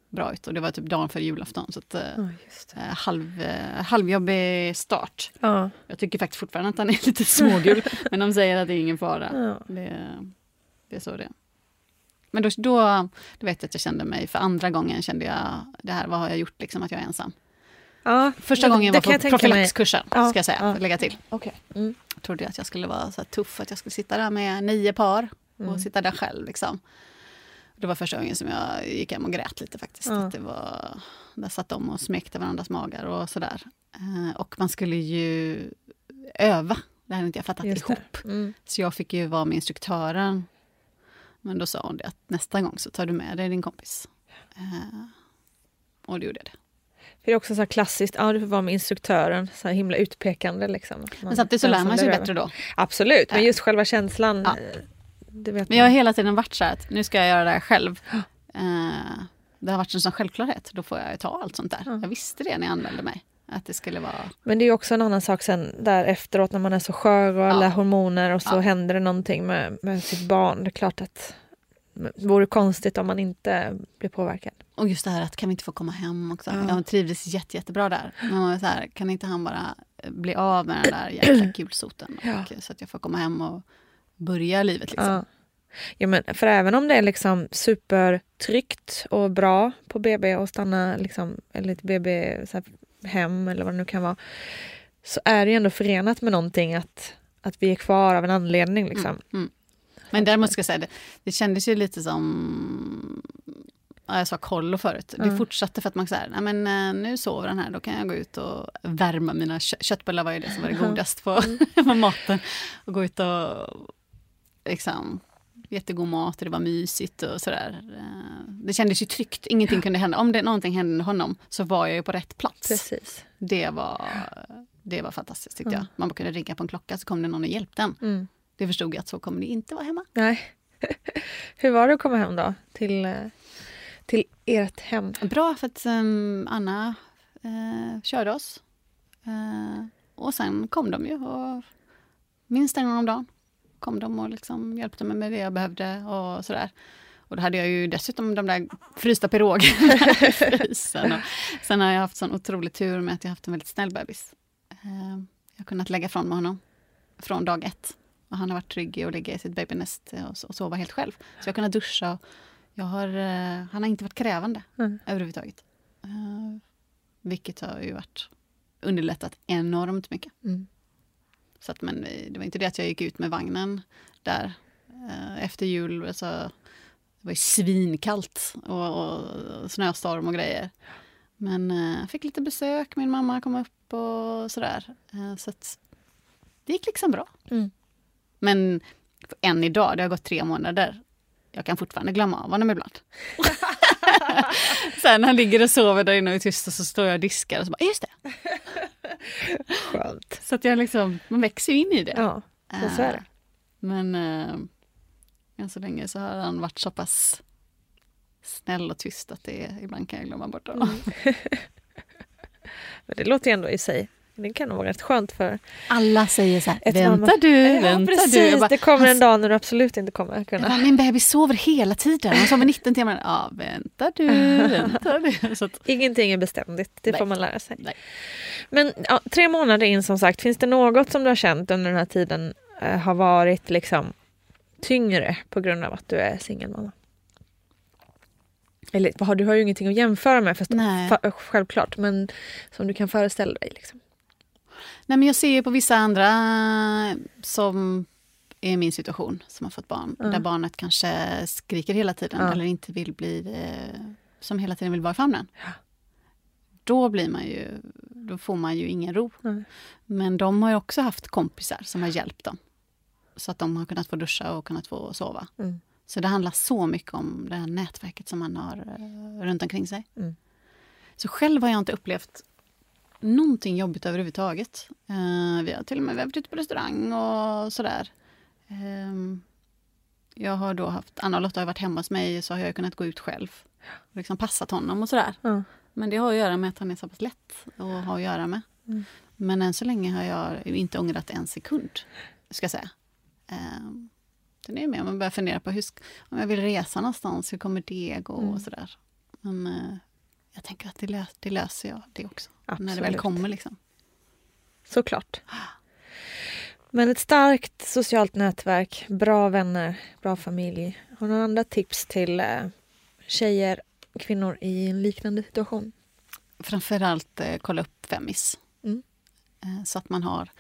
bra ut. Och det var typ dagen före julafton. Så att, det. eh, halv, eh, halvjobbig start. Ja. Jag tycker faktiskt fortfarande att han är lite smågul. men de säger att det är ingen fara. Ja. Det, det är så det är. Men då, då, då vet jag att jag kände mig, för andra gången kände jag det här, vad har jag gjort liksom att jag är ensam. Ja, Första det- gången det var på profylaxkursen, Ja, ska jag säga, ja. lägga till. Okej. Mm. Jag trodde att jag skulle vara så tuff, att jag skulle sitta där med nio par och Mm. sitta där själv. Liksom. Det var första gången som jag gick hem och grät lite faktiskt. Ja. Att det var, där satt de och smekte varandras magar och sådär. Eh, och man skulle ju öva. Det hade inte jag fattat Just ihop. Mm. Så jag fick ju vara med instruktören. Men då sa hon det att nästa gång så tar du med dig din kompis. Eh, och då gjorde jag det. För det är också så här klassiskt, ja du får vara med instruktören, så här himla utpekande liksom. Men samtidigt så lär man sig bättre då. Absolut, men just själva känslan, Ja. eh, Men jag har man. hela tiden varit så här att nu ska jag göra det här själv. Eh, det har varit en sån självklarhet. Då får jag ta allt sånt där. Ja. Jag visste det när jag anmälde mig. Att det skulle vara... Men det är ju också en annan sak sen där efteråt när man är så skör och alla hormoner och så Ja. händer det någonting med, med sitt barn. Det är klart att det vore konstigt om man inte blir påverkad. Och just det här att kan vi inte få komma hem också. Ja. Jag trivdes jätte, jättebra där. Men så här, kan inte han bara eh, bli av med den där jäkla kulsoten? Ja. Så att jag får komma hem och börja livet liksom. Ja. Ja, men för även om det är liksom supertryggt och bra på BB och stanna liksom, eller ett BB så här, hem eller vad det nu kan vara så är det ju ändå förenat med någonting att, att vi är kvar av en anledning. Liksom. Mm. Men däremot ska jag säga, det, det kändes ju lite som... Ja, jag sa kollo förut. Det Ja. fortsatte för att man sa nej men eh, nu sover den här, då kan jag gå ut och värma mina kö- köttbullar var ju det som var det Ja. godaste på, på maten. Och gå ut och liksom, jättegod mat och det var mysigt och sådär. Eh, Det kändes ju tryggt, ingenting kunde hända. Om det någonting hände honom så var jag ju på rätt plats. Precis. Det var, det var fantastiskt tyckte Ja. jag. Man kunde ringa på en klocka så kom det någon och hjälpte en. Mm. Det förstod jag att så kommer det inte vara hemma. Nej. Hur var det att komma hem då? Till, eh, till ert hem? Bra för att ehm, Anna eh, körde oss. Eh, och sen kom de ju. Och minst en gång om dagen kom de och liksom hjälpte mig med det jag behövde och sådär. Och då hade jag ju dessutom de där frysta pirogerna i frysen. Och sen har jag haft sån otrolig tur med att jag haft en väldigt snäll bebis. Eh, jag har kunnat lägga från mig honom från dag ett. Och han har varit trygg i att ligga i sitt babynest och, sova helt själv. Så jag har kunnat duscha. Jag har, eh, han har inte varit krävande Mm. överhuvudtaget. Uh, vilket har ju varit underlättat enormt mycket. Mm. Så att, men det var inte det att jag gick ut med vagnen där eh, efter jul. Alltså, det var ju svinkallt och, och, och snöstorm och grejer. Men eh, jag fick lite besök, min mamma kom upp och sådär. Eh, så att det gick liksom bra. Mm. Men än idag, det har gått tre månader, jag kan fortfarande glömma av honom ibland. Sen han ligger och sover där inne och är tyst och så står jag och diskar och så bara, just det. Skönt. Så att jag liksom, man växer ju in i det. Ja, så, så är det. Men äh, än så länge så har han varit så pass snäll och tyst att det ibland kan jag glömma bort honom. Mm. Men det låter ju ändå i sig, det kan nog vara rätt skönt för Alla säger så här, vänta mamma- du, ja, vänta precis, du. Bara, det kommer en "Han dag när du absolut inte kommer kunna. bara, min bebis sover hela tiden. Han sover 19 timmar. Ja, vänta du, vänta du. Så att, Ingenting är beständigt, det Nej. får man lära sig. Nej. Men ja, tre månader in som sagt, finns det något som du har känt under den här tiden eh, har varit liksom tyngre på grund av att du är singelmamma? Eller du har ju ingenting att jämföra med först, Nej. fa- självklart, men som du kan föreställa dig. Liksom. Nej, men jag ser ju på vissa andra som är min situation, som har fått barn. Ja. Där barnet kanske skriker hela tiden Ja. eller inte vill bli, eh, som hela tiden vill vara i famnen. Då blir man ju, då får man ju ingen ro. Nej. Men de har ju också haft kompisar som har hjälpt dem. Så att de har kunnat få duscha och kunnat få sova. Mm. Så det handlar så mycket om det här nätverket som man har eh, runt omkring sig. Mm. Så själv har jag inte upplevt någonting jobbigt överhuvudtaget. Eh, vi har till och med varit ute på restaurang och sådär. Ehm, jag har då haft, Anna och Lotta har varit hemma hos mig så har jag kunnat gå ut själv. Och liksom passat honom och sådär. Ja. Men det har att göra med att han är så pass lätt att ha att göra med. Mm. Men än så länge har jag inte ångrat en sekund, ska jag säga. Um, den är med om man börjar fundera på hur, om jag vill resa någonstans, hur kommer det gå Mm. och sådär. Men eh, jag tänker att det, lö- det löser jag det också. När det väl Absolut. kommer liksom. Såklart. Men ett starkt socialt nätverk, bra vänner, bra familj. Har du några andra tips till eh, tjejer, kvinnor i en liknande situation? Framförallt eh, kolla upp Femmis. Mm. Eh, så att man har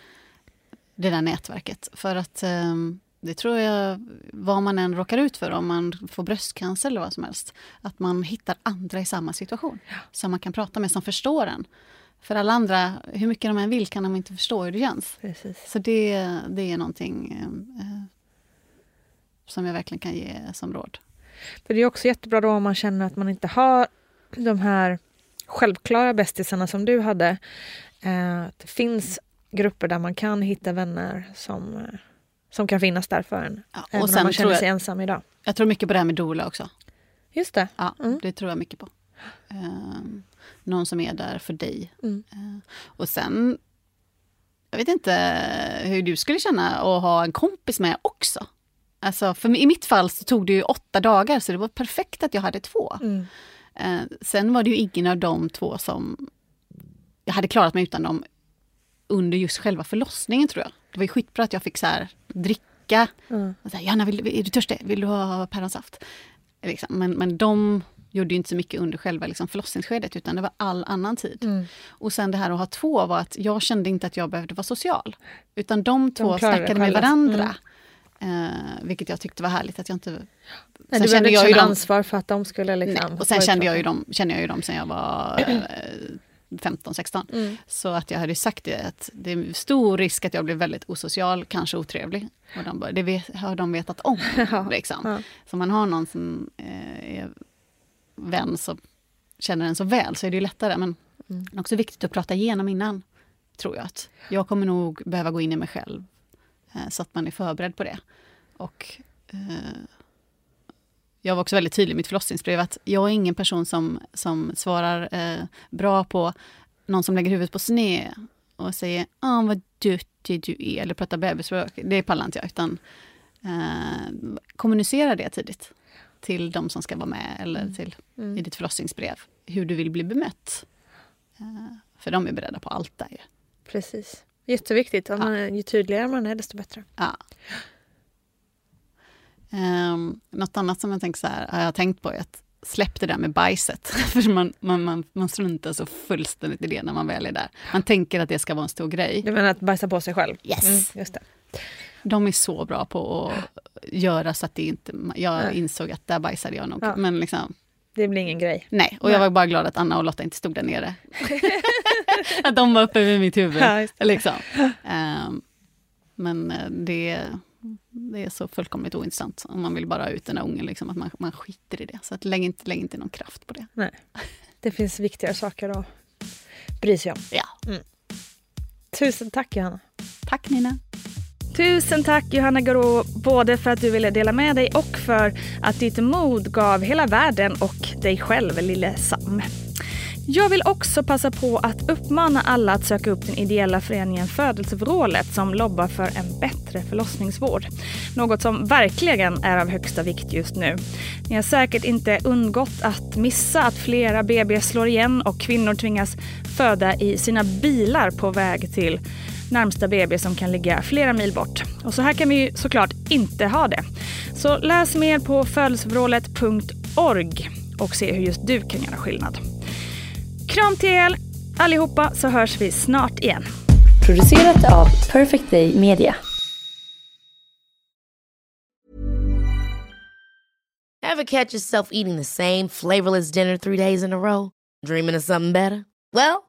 det där nätverket. För att eh, det tror jag, vad man än råkar ut för, om man får bröstcancer eller vad som helst, att man hittar andra i samma situation. Som man kan prata med, som förstår en. För alla andra, hur mycket de än vill, kan de inte förstå hur det känns. Precis. Så det, det är någonting eh, som jag verkligen kan ge som råd. För det är också jättebra då om man känner att man inte har de här självklara bästisarna som du hade. Eh, det finns grupper där man kan hitta vänner som, eh, som kan finnas där för en. Ja, även och om sen man tror känner jag- sig ensam idag. Jag tror mycket på det här med doula också. Just det. Ja, Mm. det tror jag mycket på. Ehm, Någon som är där för dig. Mm. Eh, och sen, jag vet inte hur du skulle känna att ha en kompis med också. Alltså, för i mitt fall så tog det ju åtta dagar, så det var perfekt att jag hade två. Mm. Eh, sen var det ju ingen av de två som... Jag hade klarat mig utan dem under just själva förlossningen tror jag. Det var ju skitbra att jag fick så här, dricka. Mm. Och så här, Janna, vill, är du törstig? Vill du ha päronsaft? Liksom. Men, men de gjorde inte så mycket under själva liksom, förlossningsskedet utan det var all annan tid. Mm. Och sen det här att ha två var att jag kände inte att jag behövde vara social. Utan de två det snackade med varandra. Eh, vilket jag tyckte var härligt att jag inte... Nej, du kände jag ju dem- ansvar för att de skulle liksom... Nej, och sen kände jag ju dem, känner jag ju dem sen jag var eh, 15-16. Mm. Så att jag hade sagt det, att det är stor risk att jag blir väldigt osocial, kanske otrevlig. Och de bara, det vet, har de vetat om. liksom. ja. Så man har någon som eh, vän som känner en så väl så är det ju lättare. Men Mm. också viktigt att prata igenom innan, tror jag. att Jag kommer nog behöva gå in i mig själv, eh, så att man är förberedd på det. Och eh, jag var också väldigt tydlig i mitt förlossningsbrev att jag är ingen person som, som svarar eh, bra på någon som lägger huvudet på sned och säger ah, vad duktig du är, eller pratar bebisspråk. Det pallar inte jag, utan eh, kommunicera det tidigt till de som ska vara med eller till, Mm. i ditt förlossningsbrev, hur du vill bli bemött. Eh, för de är beredda på allt där ju. Precis. Jätteviktigt. Om man, är- ju tydligare man är desto bättre. Ja. Um, något annat som jag tänker så här, har jag tänkt på är att släpp det där med bajset. För man, man, man, man struntar så fullständigt i det när man väl är där. Man tänker att det ska vara en stor grej. Du menar att bajsa på sig själv? Yes. Mm, just det. De är så bra på att göra så att det inte... Jag Nej. insåg att där bajsade jag nog. Ja. Men liksom, Det blir ingen grej. nej. Och jag var bara glad att Anna och Lotta inte stod där nere. att de var uppe vid mitt huvud. Ja, just det. liksom. Ehm, men eh, det, det är så fullkomligt ointressant. Om man vill bara ha ut den här ungen, liksom, att man, man skiter i det. Så att lägg, inte, lägg inte någon kraft på det. Nej. Det finns viktigare saker att bry sig om. Ja. Mm. Tusen tack Johanna. Tack Nina. Tusen tack Johanna Garå, både för att du ville dela med dig och för att ditt mod gav hela världen och dig själv, lille Sam. Jag vill också passa på att uppmana alla att söka upp den ideella föreningen Födelsevrålet som lobbar för en bättre förlossningsvård. Något som verkligen är av högsta vikt just nu. Ni har säkert inte undgått att missa att flera BB slår igen och kvinnor tvingas föda i sina bilar på väg till närmsta BB som kan ligga flera mil bort. Och så här kan vi ju såklart inte ha det. Så läs mer på födelsevrålet.org och se hur just du kan göra skillnad. Kram till er allihopa så hörs vi snart igen. Producerat av Perfect Day Media. Ever catch yourself eating the same flavorless dinner three days in a row? Dreaming of something better? Well,